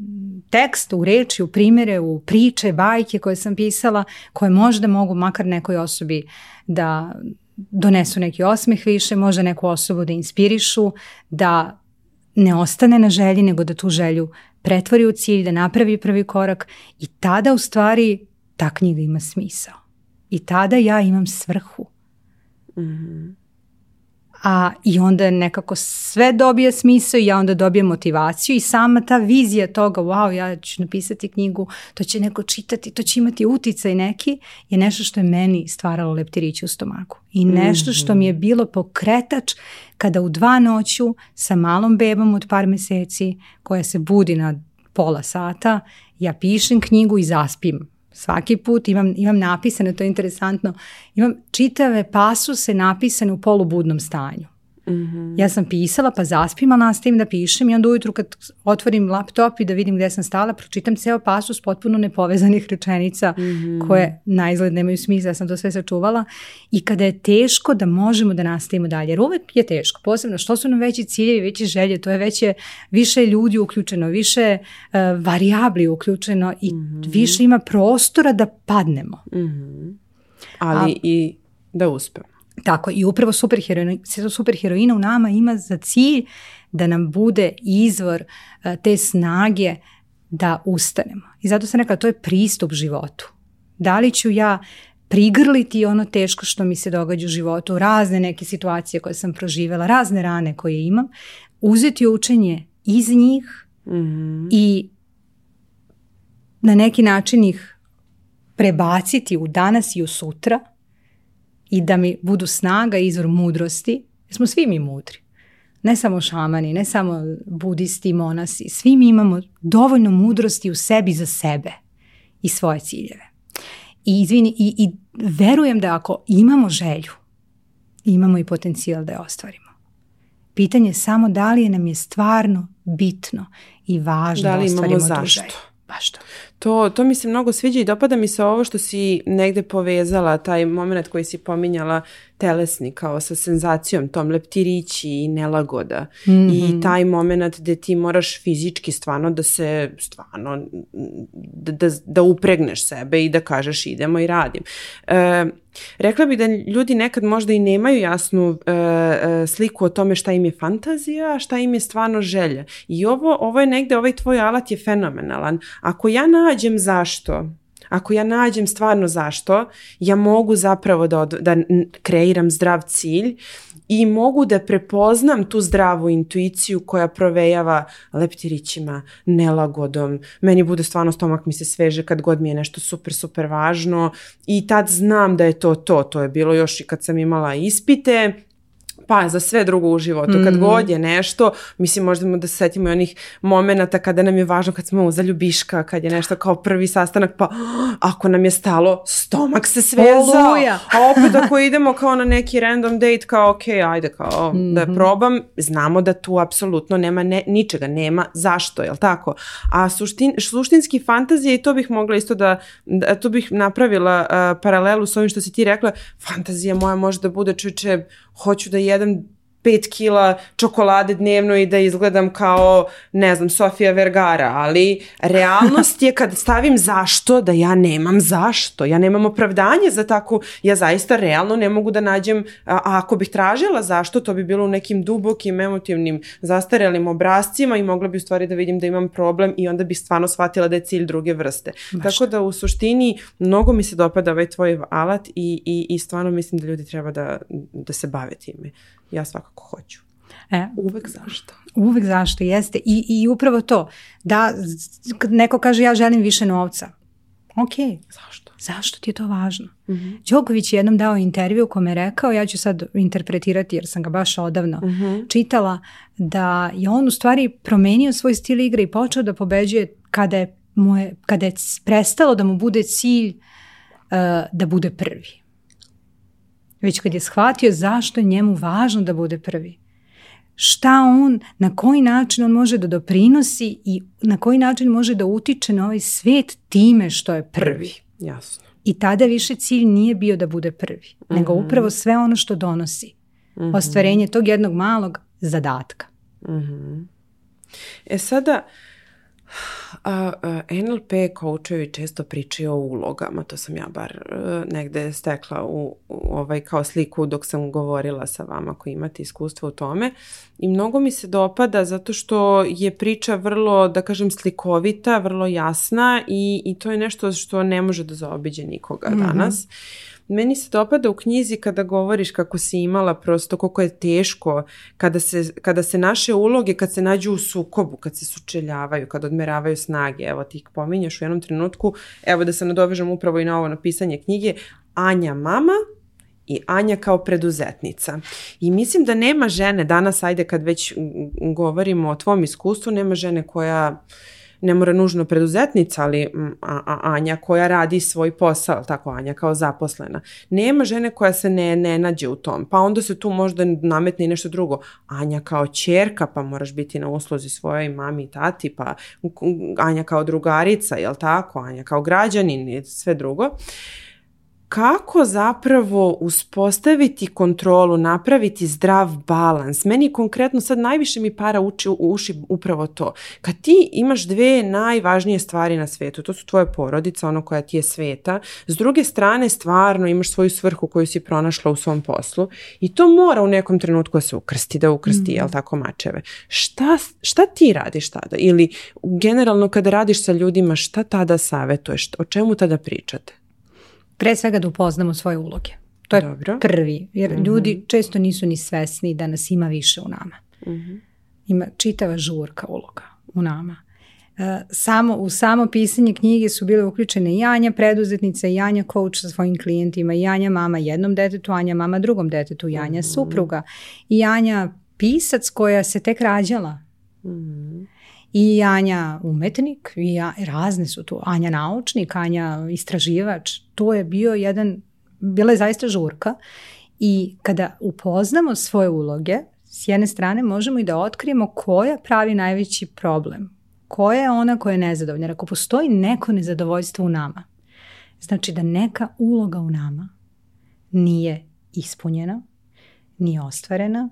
tekst, u reči, u primjere, u priče, bajke koje sam pisala, koje možda mogu makar nekoj osobi da donesu neki osmeh više, možda neku osobu da inspirišu, da ne ostane na želji, nego da tu želju pretvori u cilj, da napravi prvi korak i tada u stvari ta knjiga ima smisao. I tada ja imam svrhu. Mhm. A i onda nekako sve dobije smisao i ja onda dobijem motivaciju i sama ta vizija toga, wow, ja ću napisati knjigu, to će neko čitati, to će imati uticaj neki, je nešto što je meni stvaralo leptiriće u stomaku. I nešto što mi je mhm. bilo pokretač kada u dva noću sa malom bebom od par mjeseci koja se budi na pola sata, ja pišem knjigu i zaspim. Svaki put imam, imam napisane, to je interesantno, imam čitave pasuse napisane u polubudnom stanju. Mhm. Ja sam pisala, pa zaspima, nastavim da pišem i onda ujutru kad otvorim laptop i da vidim gdje sam stala, pročitam ceo pasus potpuno nepovezanih rečenica mhm. koje na izgled nemaju smisla, ja sam to sve sačuvala. I kada je teško da možemo da nastavimo dalje, jer uvek je teško, posebno što su nam veći ciljevi, veći želje, to je veće, više ljudi uključeno, više uh, varijabli uključeno i mhm. više ima prostora da padnemo. Ali i da uspemo. Tako, i upravo superheroina, heroina u nama ima za cilj da nam bude izvor e, te snage da ustanemo. I zato sam rekla, to je pristup životu. Da li ću ja prigrliti ono teško što mi se događa u životu, razne neke situacije koje sam proživjela, razne rane koje imam, uzeti učenje iz njih mhm. i na neki način ih prebaciti u danas i u sutra i da mi budu snaga i izvor mudrosti, jer smo svi mi mudri. Ne samo šamani, ne samo budisti, monasi, svi mi imamo dovoljno mudrosti u sebi za sebe i svoje ciljeve. I izvini, i, i verujem da ako imamo želju, imamo i potencijal da je ostvarimo. Pitanje je samo da li je nam je stvarno bitno i važno da ostvarimo imamo zašto. Baš to, to mi se mnogo sviđa i dopada mi se ovo što si negde povezala, taj moment koji si pominjala telesni kao sa senzacijom, tom leptirići i nelagoda. I mhm. taj moment gde ti moraš fizički stvarno da se, stvarno, da, da, upregneš sebe i da kažeš idemo i radim. E, Rekla bih da ljudi nekad možda i nemaju jasnu e, e, sliku o tome šta im je fantazija, a šta im je stvarno želja. I ovo, ovo je negde, ovaj tvoj alat je fenomenalan. Ako ja na, nađem zašto, ako ja nađem stvarno zašto, ja mogu zapravo da, da kreiram zdrav cilj i mogu da prepoznam tu zdravu intuiciju koja provejava leptirićima, nelagodom. Meni bude stvarno stomak mi se sveže kad god mi je nešto super, super važno i tad znam da je to to. To je bilo još i kad sam imala ispite, pa za sve drugo u životu, kad mhm. god je nešto, mislim možda da se setimo i onih momenata kada nam je važno, kad smo za kad je nešto kao prvi sastanak, pa ah, ako nam je stalo, stomak se svezao. A opet ako idemo kao na neki random date, kao ok, ajde kao da mhm. probam, znamo da tu apsolutno nema ničega, nema zašto, jel tako? A suštin, suštinski fantazije, i to bih mogla isto da, tu bih napravila paralelu s ovim što si ti rekla, fantazija moja može da bude čuče hoću da jedem pet kila čokolade dnevno i da izgledam kao, ne znam, Sofia Vergara, ali realnost je kad stavim zašto, da ja nemam zašto, ja nemam opravdanje za tako, ja zaista realno ne mogu da nađem, a, ako bih tražila zašto, to bi bilo u nekim dubokim, emotivnim, zastarelim obrazcima i mogla bi u stvari da vidim da imam problem i onda bi stvarno shvatila da je cilj druge vrste. Tako da u suštini mnogo mi se dopada ovaj tvoj alat i, i, i stvarno mislim da ljudi treba da, da se bave time ja svakako hoću. E, uvek zašto. Uvek zašto, jeste. I, I upravo to, da neko kaže ja želim više novca, ok. Zašto? Zašto ti je to važno? Mm Đoković je jednom dao intervju u kome je rekao, ja ću sad interpretirati jer sam ga baš odavno mhm. čitala, da je on u stvari promenio svoj stil igre i počeo da pobeđuje kada je, mu je, kada je prestalo da mu bude cilj e, da bude prvi već kad je shvatio zašto je njemu važno da bude prvi. Šta on, na koji način on može da doprinosi i na koji način može da utiče na ovaj svijet time što je prvi. Jasno. I tada više cilj nije bio da bude prvi, nego mhm. upravo sve ono što donosi. Mhm. Ostvarenje tog jednog malog zadatka. Mhm. E sada, a, e, NLP koučevi često pričaju o ulogama, to sam ja bar e, negde stekla u, ovaj kao sliku dok sam govorila sa vama koji imate iskustvo u tome i mnogo mi se dopada zato što je priča vrlo, da kažem, slikovita, vrlo jasna i, i to je nešto što ne može da zaobiđe nikoga mhm. danas meni se dopada u knjizi kada govoriš kako si imala prosto koliko je teško kada se, kada se naše uloge kad se nađu u sukobu, kad se sučeljavaju, kad odmeravaju snage. Evo ti ih pominjaš u jednom trenutku, evo da se nadovežem upravo i na ovo napisanje knjige, Anja mama i Anja kao preduzetnica. I mislim da nema žene danas, ajde kad već govorimo o tvom iskustvu, nema žene koja ne mora nužno preduzetnica, ali mm, Anja koja radi svoj posao, tako Anja kao zaposlena. Nema žene koja se ne, ne nađe u tom, pa onda se tu možda nametne i nešto drugo. Anja kao čerka, pa moraš biti na usluzi svojoj mami i tati, pa mm, mm, Anja kao drugarica, jel tako? Anja kao građanin i sve drugo kako zapravo uspostaviti kontrolu, napraviti zdrav balans. Meni konkretno sad najviše mi para uči uši upravo to. Kad ti imaš dve najvažnije stvari na svetu, to su tvoje porodica, ono koja ti je sveta, s druge strane stvarno imaš svoju svrhu koju si pronašla u svom poslu i to mora u nekom trenutku da se ukrsti, da ukrsti, mhm. jel tako, mačeve. Šta, šta ti radiš tada? Ili generalno kada radiš sa ljudima, šta tada savjetuješ? O čemu tada pričate? pre svega da upoznamo svoje uloge. To je Dobro. prvi, jer mhm. ljudi često nisu ni svesni da nas ima više u nama. Mhm. Ima čitava žurka uloga u nama. E, samo, u samo pisanje knjige su bile uključene i Anja preduzetnica, i Anja coach sa svojim klijentima, i Anja mama jednom detetu, Anja mama drugom detetu, i Anja mhm. supruga, i Anja pisac koja se tek rađala i Anja umetnik, i ja, razne su tu, Anja naučnik, Anja istraživač, to je bio jedan, bila je zaista žurka i kada upoznamo svoje uloge, s jedne strane možemo i da otkrijemo koja pravi najveći problem, koja je ona koja je nezadovoljna, ako postoji neko nezadovoljstvo u nama, znači da neka uloga u nama nije ispunjena, nije ostvarena,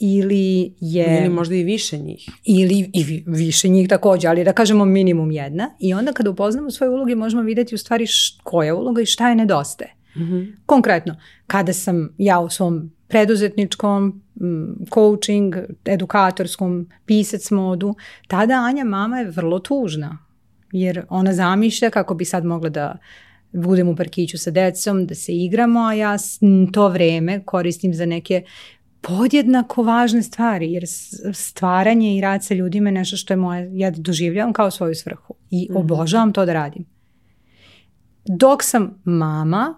ili je... Ili možda i više njih. Ili i više njih također, ali da kažemo minimum jedna. I onda kada upoznamo svoje uloge možemo vidjeti u stvari koja je uloga i šta je nedostaje. Mhm. Konkretno, kada sam ja u svom preduzetničkom, coaching, edukatorskom, pisac modu, tada Anja mama je vrlo tužna. Jer ona zamišlja kako bi sad mogla da budem u parkiću sa decom, da se igramo, a ja to vreme koristim za neke podjednako važne stvari jer stvaranje i rad sa ljudima je nešto što je moje, ja doživljavam kao svoju svrhu i mhm. obožavam to da radim. Dok sam mama,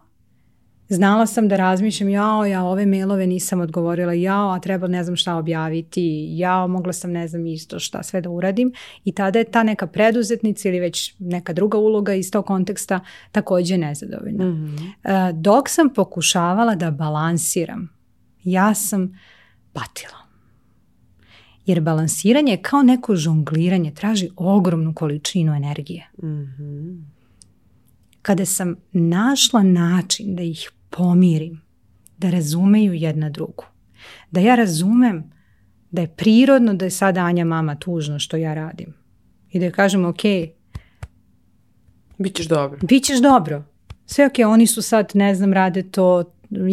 znala sam da razmišljam, jao, ja ove mailove nisam odgovorila, jao, a treba ne znam šta objaviti, jao, mogla sam ne znam isto šta sve da uradim. I tada je ta neka preduzetnica ili već neka druga uloga iz tog konteksta također nezadovoljna. Mhm. E, dok sam pokušavala da balansiram ja sam patila. Jer balansiranje kao neko žongliranje, traži ogromnu količinu energije. Mhm. Kada sam našla način da ih pomirim, da razumeju jedna drugu, da ja razumem da je prirodno da je sada Anja mama tužno što ja radim i da joj kažem ok, Bićeš dobro. Bićeš dobro. Sve ok, oni su sad, ne znam, rade to,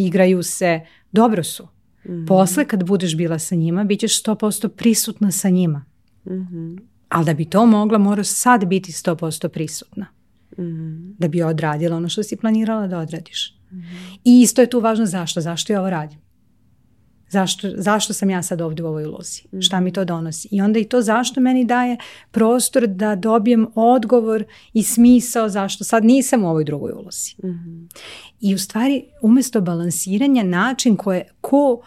igraju se, dobro su. mm Posle kad budeš bila sa njima, bit ćeš 100% prisutna sa njima. Mhm. Ali da bi to mogla, moraš sad biti 100% prisutna. Mhm. Da bi odradila ono što si planirala da odradiš. Mhm. I isto je tu važno zašto. Zašto ja ovo radim? Zašto, zašto sam ja sad ovdje u ovoj ulozi? Šta mi to donosi? I onda i to zašto meni daje prostor da dobijem odgovor i smisao zašto sad nisam u ovoj drugoj ulozi. I u stvari umjesto balansiranja način koje ko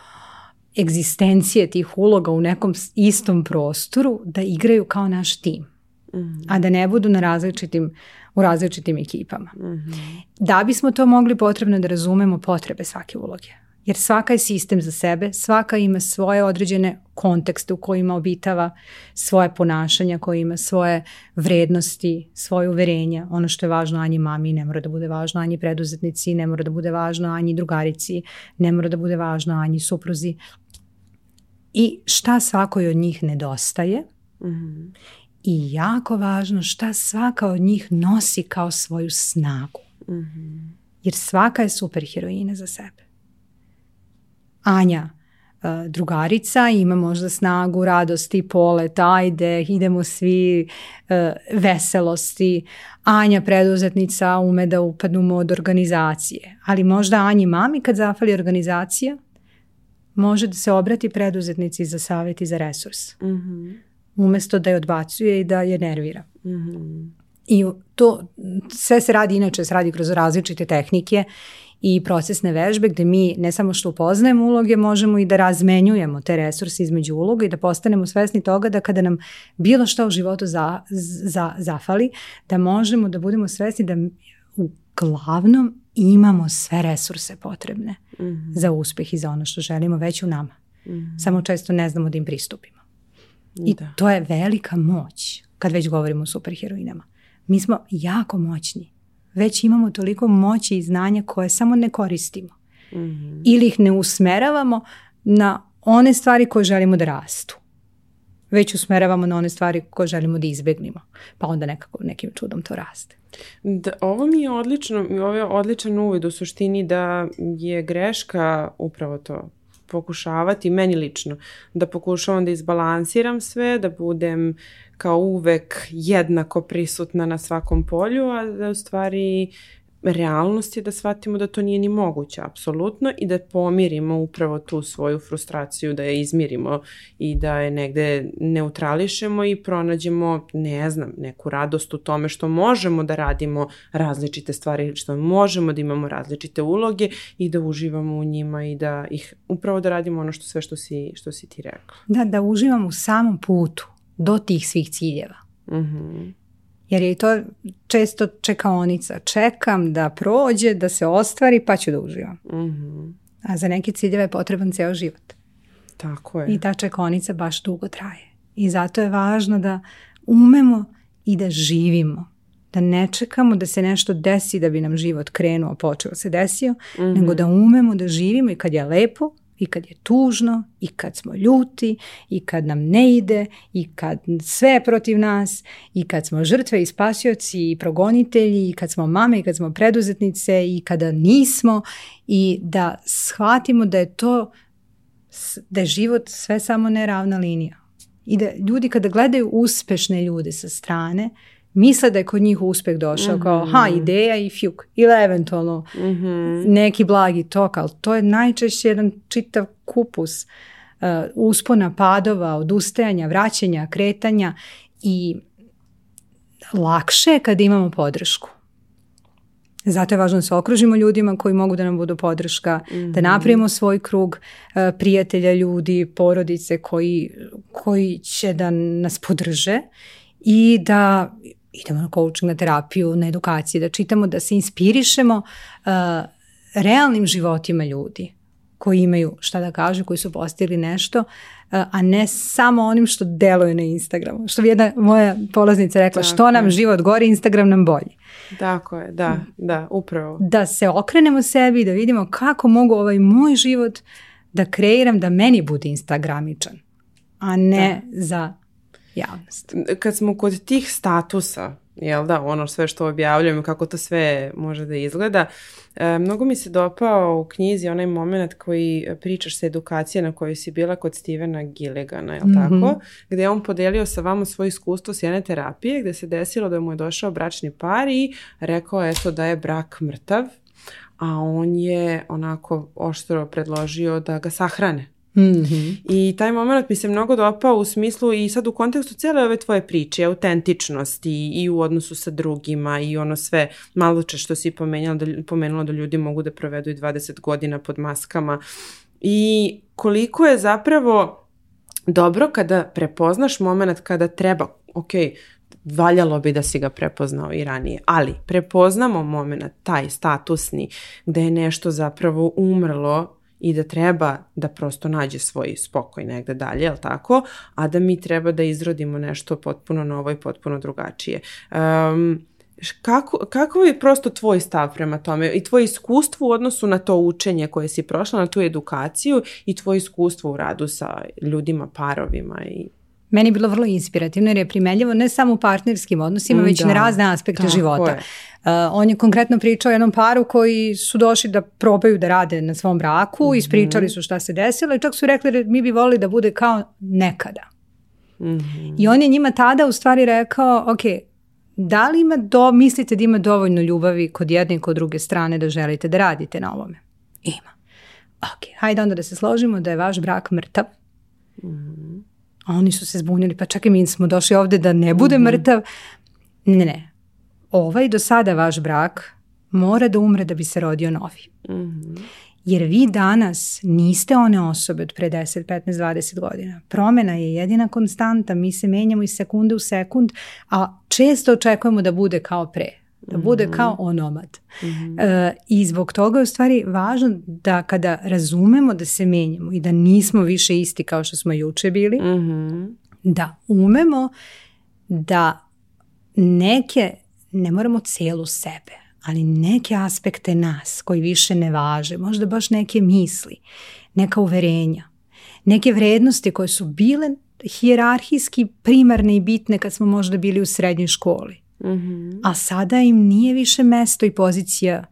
egzistencije tih uloga u nekom istom prostoru da igraju kao naš tim. Mhm. a da ne budu na različitim, u različitim ekipama. Mhm. Da bismo to mogli potrebno da razumemo potrebe svake uloge jer svaka je sistem za sebe, svaka ima svoje određene kontekste u kojima obitava svoje ponašanja, koje ima svoje vrednosti, svoje uverenja, ono što je važno Anji mami ne mora da bude važno Anji preduzetnici, ne mora da bude važno Anji drugarici, ne mora da bude važno Anji supruzi. I šta svakoj od njih nedostaje mm-hmm. i jako važno šta svaka od njih nosi kao svoju snagu. Mm-hmm. Jer svaka je super heroina za sebe. Anja e, drugarica, ima možda snagu, radosti, polet, ajde, idemo svi, e, veselosti. Anja preduzetnica ume da upadnemo od organizacije, ali možda Anji mami kad zafali organizacija, može da se obrati preduzetnici za savjet i za resurs. mm Umesto da je odbacuje i da je nervira. mm I to sve se radi, inače se radi kroz različite tehnike i procesne vežbe gdje mi ne samo što upoznajemo uloge, možemo i da razmenjujemo te resurse između uloga i da postanemo svesni toga da kada nam bilo što u životu za, za, zafali, da možemo da budemo svesni da uglavnom imamo sve resurse potrebne mhm. za uspjeh i za ono što želimo već u nama. Mhm. Samo često ne znamo da im pristupimo. I to je velika moć kad već govorimo o superheroinama. Mi smo jako moćni već imamo toliko moći i znanja koje samo ne koristimo. Mhm. Ili ih ne usmeravamo na one stvari koje želimo da rastu. Već usmeravamo na one stvari koje želimo da izbjegnimo. Pa onda nekako nekim čudom to raste. Da, ovo mi je odlično, ovo je odličan uvid u suštini da je greška upravo to pokušavati, meni lično, da pokušavam da izbalansiram sve, da budem kao uvek jednako prisutna na svakom polju, a da u stvari realnost je da shvatimo da to nije ni moguće, apsolutno, i da pomirimo upravo tu svoju frustraciju, da je izmirimo i da je negde neutrališemo i pronađemo, ne znam, neku radost u tome što možemo da radimo različite stvari, što možemo da imamo različite uloge i da uživamo u njima i da ih, upravo da radimo ono što sve što si, što si ti rekla. Da, da uživamo u samom putu do tih svih ciljeva. Mm jer je i to često čekaonica. Čekam da prođe, da se ostvari, pa ću da uživam. Mhm. A za neke ciljeve je potreban ceo život. Tako je. I ta čekaonica baš dugo traje. I zato je važno da umemo i da živimo. Da ne čekamo da se nešto desi da bi nam život krenuo, počeo se desio, nego mhm. da umemo da živimo i kad je lepo, i kad je tužno, i kad smo ljuti, i kad nam ne ide, i kad sve je protiv nas, i kad smo žrtve i spasioci i progonitelji, i kad smo mame, i kad smo preduzetnice, i kada nismo, i da shvatimo da je to, da je život sve samo neravna linija. I da ljudi kada gledaju uspešne ljude sa strane, misle da je kod njih uspjeh došao. Kao, ha, mhm. ideja i fjuk. Ili eventualno mhm. neki blagi tok, ali to je najčešće jedan čitav kupus eh, uspona, padova, odustajanja, vraćanja, kretanja i lakše je kad imamo podršku. Zato je važno da se okružimo ljudima koji mogu da nam budu podrška, da mhm. napravimo svoj krug eh, prijatelja, ljudi, porodice koji, koji će da nas podrže i da idemo na coaching, na terapiju, na edukaciju, da čitamo, da se inspirišemo uh, realnim životima ljudi koji imaju šta da kažu, koji su postigli nešto, uh, a ne samo onim što deluje na Instagramu. Što bi jedna moja polaznica rekla, što nam život gori, Instagram nam bolji. Tako je, da, mm. da, upravo. Da se okrenemo sebi i da vidimo kako mogu ovaj moj život da kreiram da meni bude instagramičan, a ne za javnost. Kad smo kod tih statusa, jel da, ono sve što objavljujem, kako to sve može da izgleda, e, mnogo mi se dopao u knjizi onaj moment koji pričaš sa edukacije na kojoj si bila kod Stevena Gilligana, jel mm tako? Mhm. Gdje je on podelio sa vama svoje iskustvo s jedne terapije gdje se desilo da mu je došao bračni par i rekao eto da je brak mrtav, a on je onako oštro predložio da ga sahrane mm I taj moment mi se mnogo dopao u smislu i sad u kontekstu cijele ove tvoje priče, autentičnosti i u odnosu sa drugima i ono sve malo što si pomenula da, pomenula da ljudi mogu da provedu i 20 godina pod maskama i koliko je zapravo dobro kada prepoznaš moment kada treba, ok, valjalo bi da si ga prepoznao i ranije, ali prepoznamo moment, taj statusni, gde je nešto zapravo umrlo i da treba da prosto nađe svoj spokoj negde dalje, jel tako? A da mi treba da izrodimo nešto potpuno novo i potpuno drugačije. Um, kako, kako je prosto tvoj stav prema tome i tvoje iskustvo u odnosu na to učenje koje si prošla, na tu edukaciju i tvoje iskustvo u radu sa ljudima, parovima i meni je bilo vrlo inspirativno jer je primenljivo ne samo u partnerskim odnosima, mm, već i na razne aspekte života. Uh, on je konkretno pričao o jednom paru koji su došli da probaju da rade na svom braku, mhm. ispričali su šta se desilo i čak su rekli da mi bi volili da bude kao nekada. Mhm. I on je njima tada u stvari rekao, ok, da li ima do, mislite da ima dovoljno ljubavi kod jedne i kod druge strane da želite da radite na ovome? Ima. Ok, hajde onda da se složimo da je vaš brak mrtav. Mhm. A oni su se zbunili, pa i mi smo došli ovde da ne bude mhm. mrtav. Ne, ne. Ovaj do sada vaš brak mora da umre da bi se rodio novi. Mhm. Jer vi danas niste one osobe od pre 10, 15, 20 godina. Promena je jedina konstanta, mi se menjamo iz sekunde u sekund, a često očekujemo da bude kao pre da bude kao mhm. onomat mm e, I zbog toga je u stvari važno da kada razumemo da se menjamo i da nismo više isti kao što smo juče bili, mhm. da umemo da neke, ne moramo celu sebe, ali neke aspekte nas koji više ne važe, možda baš neke misli, neka uverenja, neke vrednosti koje su bile hijerarhijski primarne i bitne kad smo možda bili u srednjoj školi Mhm. A sada im nije više mesto i pozicija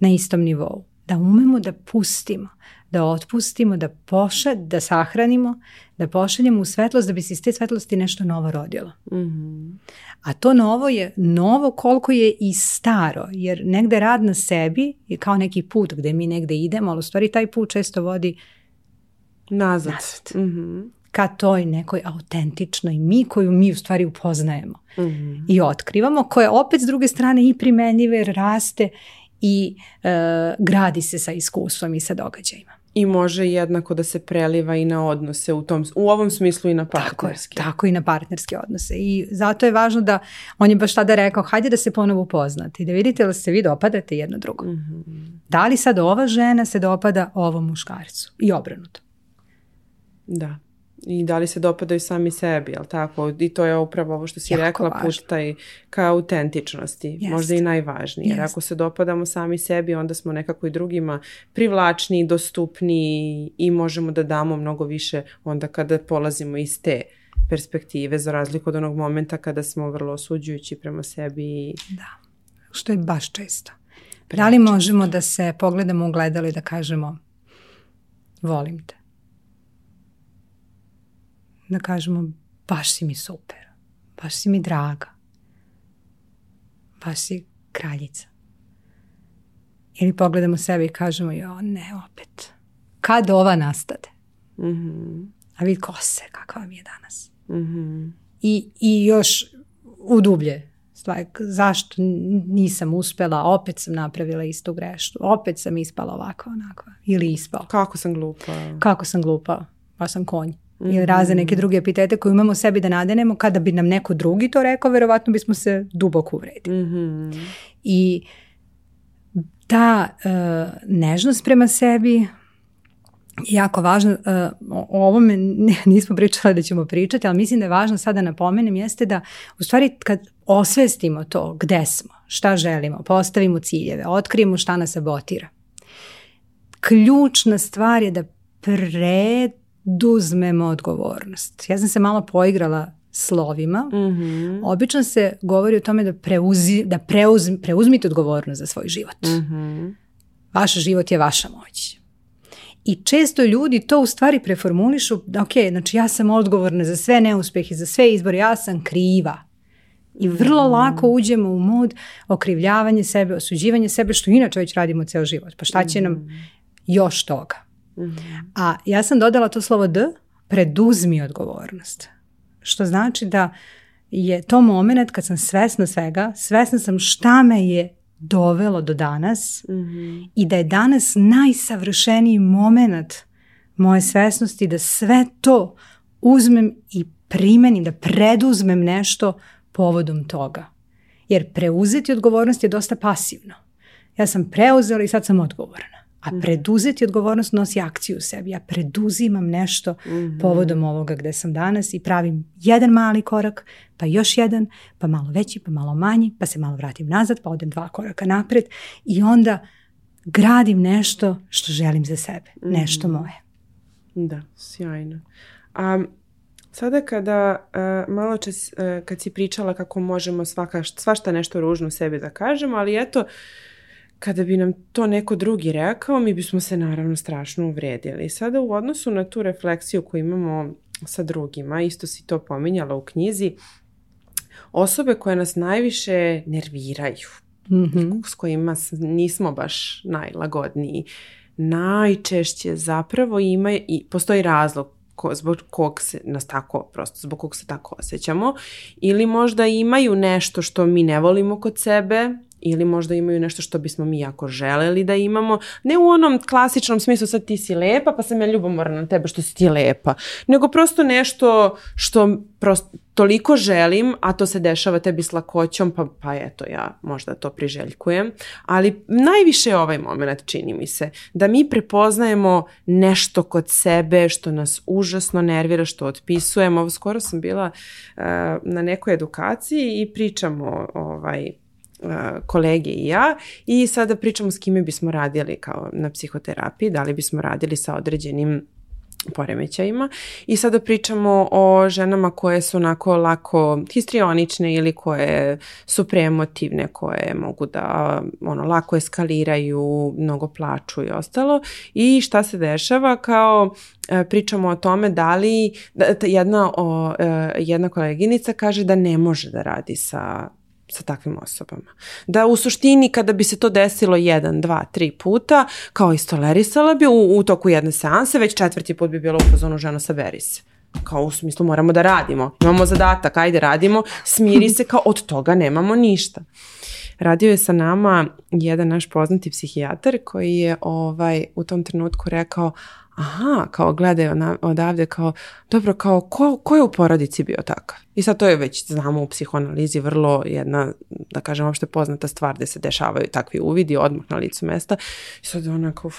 na istom nivou. Da umemo da pustimo, da otpustimo, da poša, da sahranimo, da pošaljemo u svetlost da bi se iz te svetlosti nešto novo rodilo. mm A to novo je novo koliko je i staro, jer negde rad na sebi je kao neki put gde mi negde idemo, ali u stvari taj put često vodi nazad. nazad. mm ka toj nekoj autentičnoj mi koju mi u stvari upoznajemo mhm. i otkrivamo, koja opet s druge strane i primenjiva raste i e, gradi se sa iskustvom i sa događajima. I može jednako da se preliva i na odnose u, tom, u ovom smislu i na partnerske. Tako, tako i na partnerske odnose. I zato je važno da, on je baš tada rekao, hajde da se ponovo upoznate i da vidite li se vi dopadate jedno drugo. Mhm. Da li sad ova žena se dopada ovom muškarcu i obrnuto. Da i da li se dopadaju sami sebi, jel tako? I to je upravo ovo što si jako rekla, važno. put ka autentičnosti, možda i najvažnije. Jer ako se dopadamo sami sebi, onda smo nekako i drugima privlačni, dostupni i možemo da damo mnogo više onda kada polazimo iz te perspektive, za razliku od onog momenta kada smo vrlo osuđujući prema sebi. Da, što je baš često. Da li možemo da se pogledamo u gledalo i da kažemo volim te? da kažemo baš si mi super, baš si mi draga, baš si kraljica. Ili pogledamo sebe i kažemo jo ne opet, kad ova nastade? Mm-hmm. A vidi kose kakva mi je danas. Mhm. I, I još udublje stvari zašto nisam uspjela, opet sam napravila istu greštu, opet sam ispala ovako, onako, ili ispala. Kako sam glupa. Kako sam glupa, pa sam konj i razne neke mhm. druge epitete koje imamo sebi da nadenemo, kada bi nam neko drugi to rekao, vjerojatno bismo se duboko uvredili. Mhm. I ta uh, nežnost prema sebi jako važno. E, uh, o ovome nismo pričali da ćemo pričati, ali mislim da je važno sada napomenem jeste da u stvari kad osvestimo to gdje smo, šta želimo, postavimo ciljeve, otkrijemo šta nas sabotira, ključna stvar je da pred oduzmemo odgovornost. Ja sam se malo poigrala slovima. Mhm. Obično se govori o tome da, da preuzmite odgovornost za svoj život. mm Vaš život je vaša moć. I često ljudi to u stvari preformulišu, da ok, znači ja sam odgovorna za sve neuspjehe, za sve izbore, ja sam kriva. I vrlo mhm. lako uđemo u mod okrivljavanje sebe, osuđivanje sebe, što inače već radimo ceo život. Pa šta će nam mhm. još toga? A ja sam dodala to slovo D, preduzmi odgovornost. Što znači da je to moment kad sam svesna svega, svesna sam šta me je dovelo do danas i da je danas najsavršeniji moment moje svesnosti da sve to uzmem i primenim, da preduzmem nešto povodom toga. Jer preuzeti odgovornost je dosta pasivno. Ja sam preuzela i sad sam odgovorna. A mhm. preduzeti odgovornost nosi akciju u sebi. Ja preduzimam nešto mhm. povodom ovoga gde sam danas i pravim jedan mali korak, pa još jedan, pa malo veći, pa malo manji, pa se malo vratim nazad, pa odem dva koraka napred i onda gradim nešto što želim za sebe, mhm. nešto moje. Da, sjajno. A sada kada e, malo čas e, kad si pričala kako možemo svaka, svašta nešto ružno sebi da kažemo, ali eto kada bi nam to neko drugi rekao, mi bismo se naravno strašno uvredili. Sada u odnosu na tu refleksiju koju imamo sa drugima, isto si to pominjala u knjizi, osobe koje nas najviše nerviraju, mhm. s kojima nismo baš najlagodniji, najčešće zapravo ima i postoji razlog zbog kog se nas tako, prosto zbog kog se tako osjećamo ili možda imaju nešto što mi ne volimo kod sebe, ili možda imaju nešto što bismo mi jako želeli da imamo. Ne u onom klasičnom smislu sad ti si lepa pa sam ja ljubomorna na tebe što si ti lepa, nego prosto nešto što prosto toliko želim, a to se dešava tebi s lakoćom, pa, pa eto ja možda to priželjkujem. Ali najviše je ovaj moment čini mi se da mi prepoznajemo nešto kod sebe što nas užasno nervira, što otpisujemo. Skoro sam bila eh, na nekoj edukaciji i pričamo ovaj, kolege i ja i sada pričamo s kime bismo radili kao na psihoterapiji, da li bismo radili sa određenim poremećajima i sada pričamo o ženama koje su onako lako histrionične ili koje su preemotivne, koje mogu da ono lako eskaliraju, mnogo plaču i ostalo i šta se dešava kao e, pričamo o tome da li jedna, e, jedna koleginica kaže da ne može da radi sa sa takvim osobama. Da u suštini kada bi se to desilo jedan, dva, tri puta, kao istolerisala bi u, u toku jedne seanse, već četvrti put bi bilo u fazonu žena sa kao u smislu moramo da radimo, imamo zadatak, ajde radimo, smiri se kao od toga nemamo ništa. Radio je sa nama jedan naš poznati psihijatar koji je ovaj u tom trenutku rekao aha, kao gledaju odavde kao, dobro, kao ko, je u porodici bio takav? I sad to je već, znamo, u psihoanalizi vrlo jedna, da kažem, opšte poznata stvar gdje se dešavaju takvi uvidi odmah na licu mesta. I sad ona kao,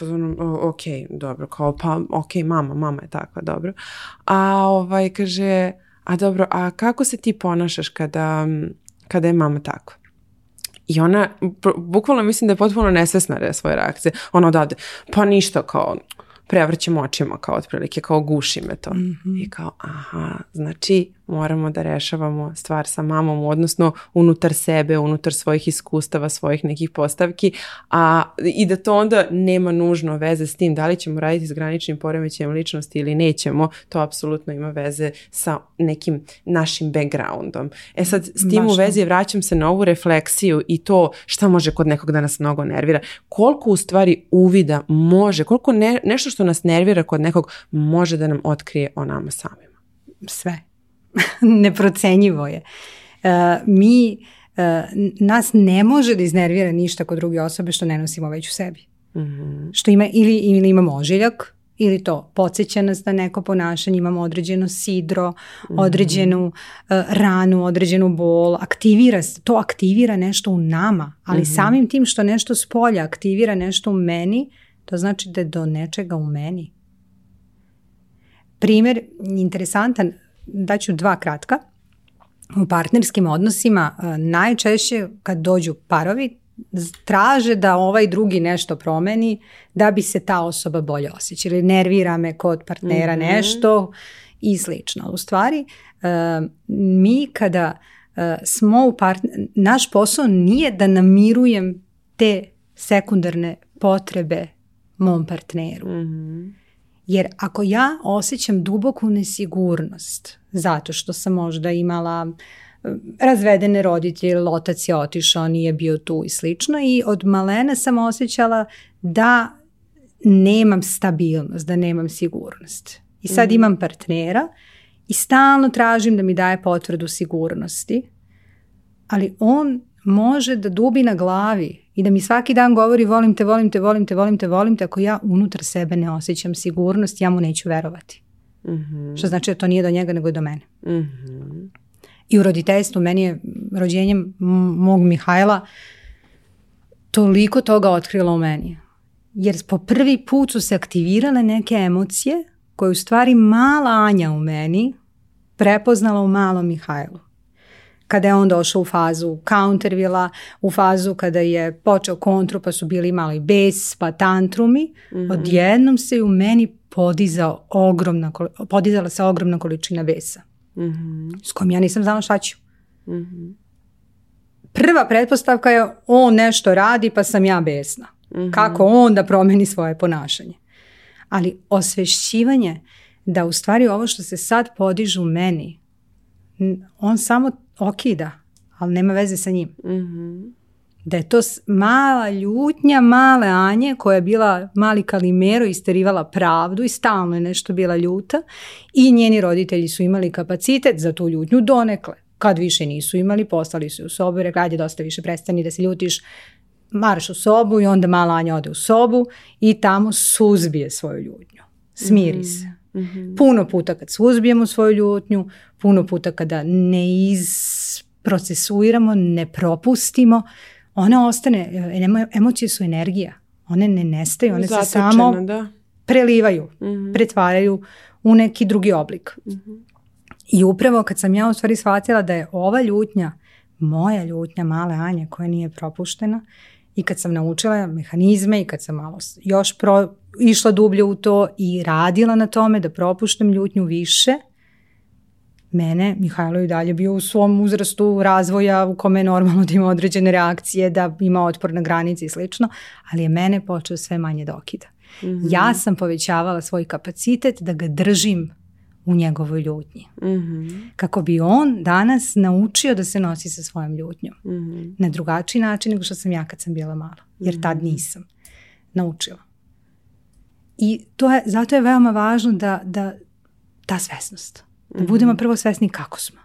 ok, dobro, kao, pa, ok, mama, mama je takva, dobro. A ovaj, kaže, a dobro, a kako se ti ponašaš kada, kada je mama takva? I ona, bukvalno mislim da je potpuno nesvesna svoje reakcije. Ona odavde, pa ništa, kao, prevrćem očima kao otprilike, kao guši me to. mm I kao, aha, znači moramo da rešavamo stvar sa mamom, odnosno unutar sebe, unutar svojih iskustava, svojih nekih postavki, a i da to onda nema nužno veze s tim da li ćemo raditi s graničnim poremećajem ličnosti ili nećemo, to apsolutno ima veze sa nekim našim backgroundom. E sad, s tim u vezi vraćam se na ovu refleksiju i to šta može kod nekog da nas mnogo nervira. Koliko u stvari uvida može, koliko nešto što nas nervira kod nekog može da nam otkrije o nama samima. Sve neprocenjivo je. E, mi, e, nas ne može da iznervira ništa kod druge osobe što ne nosimo već u sebi. Mhm. Što ima, ili, ili imamo ožiljak, ili to podsjeća nas na neko ponašanje, imamo određeno sidro, mhm. određenu e, ranu, određenu bol, aktivira se, to aktivira nešto u nama, ali mhm. samim tim što nešto s aktivira nešto u meni, to znači da je do nečega u meni. Primer interesantan, daću dva kratka. U partnerskim odnosima e, najčešće kad dođu parovi traže da ovaj drugi nešto promeni da bi se ta osoba bolje osjećala. Nervira me kod partnera mhm. nešto i slično. U stvari, e, mi kada e, smo u naš posao nije da namirujem te sekundarne potrebe mom partneru. Mhm. Jer ako ja osjećam duboku nesigurnost zato što sam možda imala eh, razvedene roditelje, otac je otišao, nije bio tu i slično i od malena sam osjećala da nemam stabilnost, da nemam sigurnost. I sad mhm. imam partnera i stalno tražim da mi daje potvrdu sigurnosti, ali on može da dubi na glavi i da mi svaki dan govori volim te, volim te, volim te, volim te, volim te, ako ja unutar sebe ne osjećam sigurnost, ja mu neću verovati. Mhm. Što znači da to nije do njega nego je do mene. Mhm. I u roditeljstvu meni je rođenjem mog Mihajla toliko toga otkrilo u meni. Jer po prvi put su se aktivirale neke emocije koje u stvari mala Anja u meni prepoznala u malom Mihajlu kada je on došao u fazu countervila, u fazu kada je počeo kontru, pa su bili imali bes, pa tantrumi, mm odjednom se u meni podizao ogromna, podizala se ogromna količina besa. mm S kojom ja nisam znala šta ću. Mhm. Prva pretpostavka je on nešto radi pa sam ja besna. Mhm. Kako on da promeni svoje ponašanje. Ali osvešćivanje da u stvari ovo što se sad podižu meni, on samo okida, ali nema veze sa njim. mm Da je to mala ljutnja, male Anje koja je bila mali kalimero, isterivala pravdu i stalno je nešto bila ljuta i njeni roditelji su imali kapacitet za tu ljutnju donekle. Kad više nisu imali, postali su u sobu i rekli, ajde dosta više prestani da se ljutiš, marš u sobu i onda mala Anja ode u sobu i tamo suzbije svoju ljutnju. Smiri mhm. se mm Puno puta kad suzbijemo svoju ljutnju, puno puta kada ne izprocesuiramo, ne propustimo, ona ostane, e, emocije su energija, one ne nestaju, one se samo prelivaju, mhm. pretvaraju u neki drugi oblik. Mhm. I upravo kad sam ja u stvari shvatila da je ova ljutnja, moja ljutnja, male Anje koja nije propuštena i kad sam naučila mehanizme i kad sam malo još pro, išla dublje u to i radila na tome da propuštam ljutnju više, mene Mihajlo je dalje bio u svom uzrastu razvoja u kome je normalno da ima određene reakcije, da ima otpor na granici i slično, ali je mene počeo sve manje dokida. Mhm. Ja sam povećavala svoj kapacitet da ga držim u njegovoj ljutnji. Mhm. Kako bi on danas naučio da se nosi sa svojom ljutnjom. Mhm. Na drugačiji način nego što sam ja kad sam bila mala. Jer tad nisam naučila. I to je, zato je veoma važno da, da ta svesnost. Da mhm. budemo prvo svesni kako smo.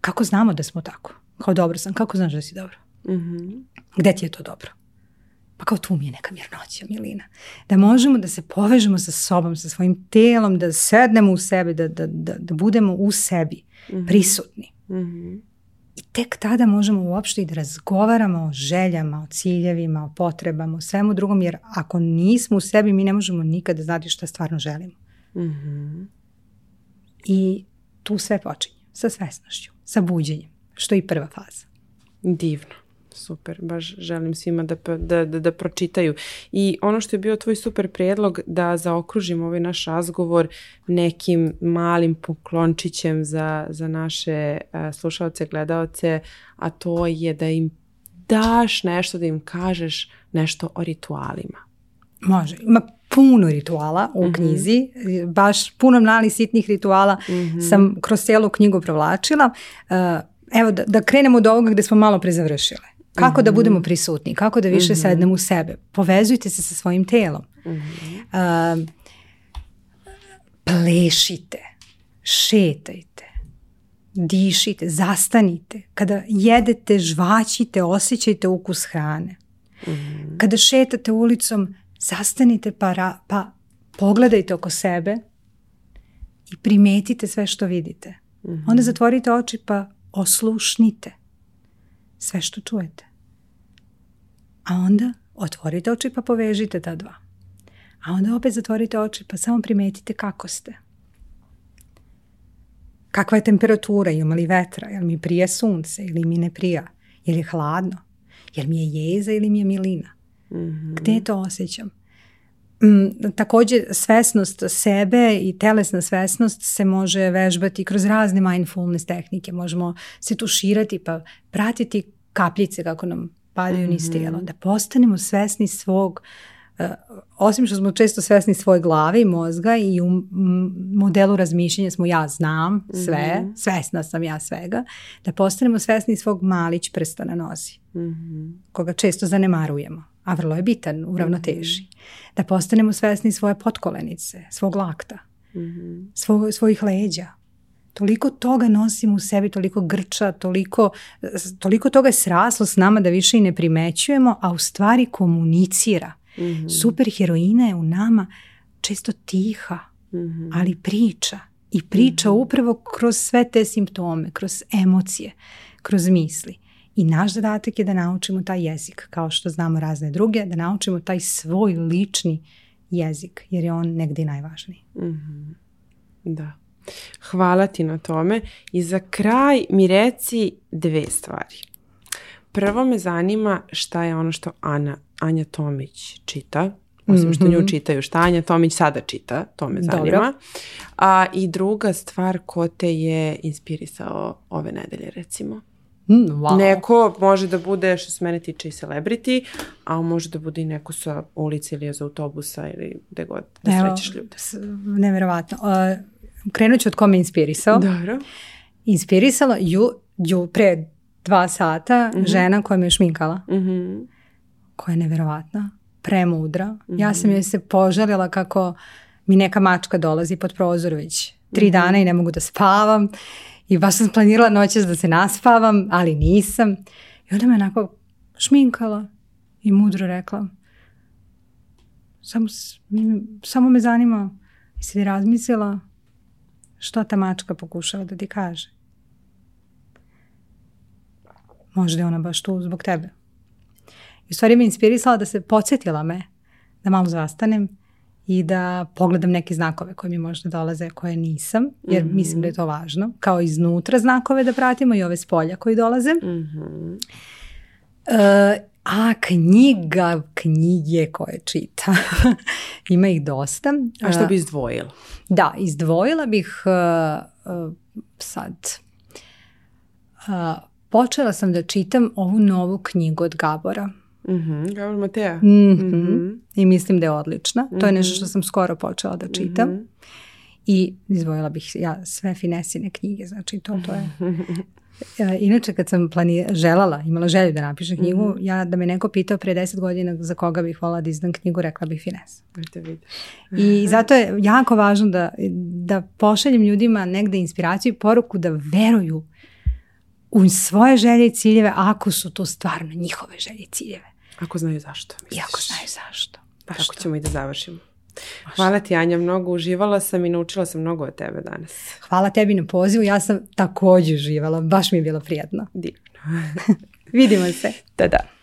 Kako znamo da smo tako? Kao dobro sam. Kako znaš da si dobro? mm Gde ti je to dobro? Pa kao tu mi je neka mirnoća, milina. Da možemo da se povežemo sa sobom, sa svojim telom, da sednemo u sebi, da, da, da, budemo u sebi mhm. prisutni. mm i tek tada možemo uopšte i da razgovaramo o željama, o ciljevima, o potrebama, o svemu drugom, jer ako nismo u sebi, mi ne možemo nikada znati šta stvarno želimo. Mhm. I tu sve počinje, sa svesnošću, sa buđenjem, što je i prva faza. Divno. Super, baš želim svima da, da, da, pročitaju. I ono što je bio tvoj super prijedlog da zaokružim ovaj naš razgovor nekim malim poklončićem za, za naše e, slušalce, gledalce, a to je da im daš nešto, da im kažeš nešto o ritualima. Može, ima puno rituala u mhm. knjizi, baš puno malih sitnih rituala mhm. sam kroz cijelu knjigu provlačila. E, evo da, da krenemo od ovoga gdje smo malo prezavršile. Kako da budemo mhm. prisutni, kako da više mm sednemo u sebe. Povezujte se sa svojim telom. mm plešite, šetajte, dišite, zastanite. Kada jedete, žvaćite, osjećajte ukus hrane. Mhm. Kada šetate ulicom, zastanite pa, pa pogledajte oko sebe i primetite sve što vidite. Mhm. Onda zatvorite oči pa oslušnite sve što čujete. A onda otvorite oči pa povežite ta dva. A onda opet zatvorite oči pa samo primetite kako ste. Kakva je temperatura, ima li vetra, jel mi prije sunce ili mi ne prija, je hladno, jel mi je jeza ili mi je milina. Mm-hmm. to osjećam? Mm, također svesnost sebe i telesna svesnost se može vežbati kroz razne mindfulness tehnike. Možemo se tuširati pa pratiti kapljice kako nam padaju niz mm-hmm. tijela. Da postanemo svesni svog e, osim što smo često svesni svoje glave i mozga i u modelu razmišljanja smo ja znam sve, mm svesna sam ja svega, da postanemo svesni svog malić prsta na nozi, mhm. koga često zanemarujemo, a vrlo je bitan u ravnoteži. Mhm. Da postanemo svesni svoje potkolenice, svog lakta, mhm. svojih leđa, toliko toga nosimo u sebi, toliko grča, toliko, toliko toga je sraslo s nama da više i ne primećujemo, a u stvari komunicira. Mm Super heroina je u nama često tiha, mhm. ali priča. I priča mhm. upravo kroz sve te simptome, kroz emocije, kroz misli. I naš zadatak je da naučimo taj jezik, kao što znamo razne druge, da naučimo taj svoj lični jezik, jer je on negdje najvažniji. Mhm. Da. Hvala ti na tome. I za kraj mi reci dve stvari. Prvo me zanima šta je ono što Ana, Anja Tomić čita, osim što nju mhm. čitaju šta Anja Tomić sada čita, to me zanima. A, I druga stvar, ko te je inspirisao ove nedelje recimo? Mm, neko može da bude, što se mene tiče i celebrity, a može da bude i neko sa ulice ili iz autobusa ili gde god da srećeš ljude. Nevjerovatno. Krenut ću od kome inspirisao. Dobro. Inspirisalo ju, ju pre dva sata mm žena koja me je šminkala. Mhm. Koja je nevjerovatna. Premudra. Mhm. Ja sam joj se požalila kako mi neka mačka dolazi pod prozor već tri mhm. dana i ne mogu da spavam. I baš sam planirala noćas da se naspavam, ali nisam. I onda me onako šminkala i mudro rekla samo, samo me zanima jesi li razmislila što ta mačka pokušava da ti kaže. Možda je ona baš tu zbog tebe. I u stvari me inspirisala da se podsjetila me da malo zastanem i da pogledam neke znakove koje mi možda dolaze, koje nisam, jer mhm. mislim da je to važno. Kao iznutra znakove da pratimo i ove spolja koji dolaze. mm a knjiga, knjige koje čita, ima ih dosta. A što e, bi izdvojila? Da, izdvojila bih e, e, sad. počela sam da čitam ovu novu knjigu od Gabora. mm Gabor Mateja. Mhm, mhm. I mislim da je odlična. To je nešto mhm. što sam skoro počela da čitam. I izdvojila bih ja sve finesine knjige, znači to, to je. E, inače, kad sam plani, želala, imala želju da napišem knjigu, mhm. ja da me neko pitao pre deset godina za koga bih volala da knjigu, rekla bih Fines. I zato je jako važno da, da pošaljem ljudima negde inspiraciju i poruku da veruju u svoje želje i ciljeve ako su to stvarno njihove želje i ciljeve. Ako znaju zašto. Misliš? I ako znaju zašto. Pa Tako ćemo i da završimo. Hvala ti Anja, mnogo uživala sam i naučila sam mnogo od tebe danas. Hvala tebi na pozivu, ja sam također uživala, baš mi je bilo prijetno. Divno. Vidimo se. Da,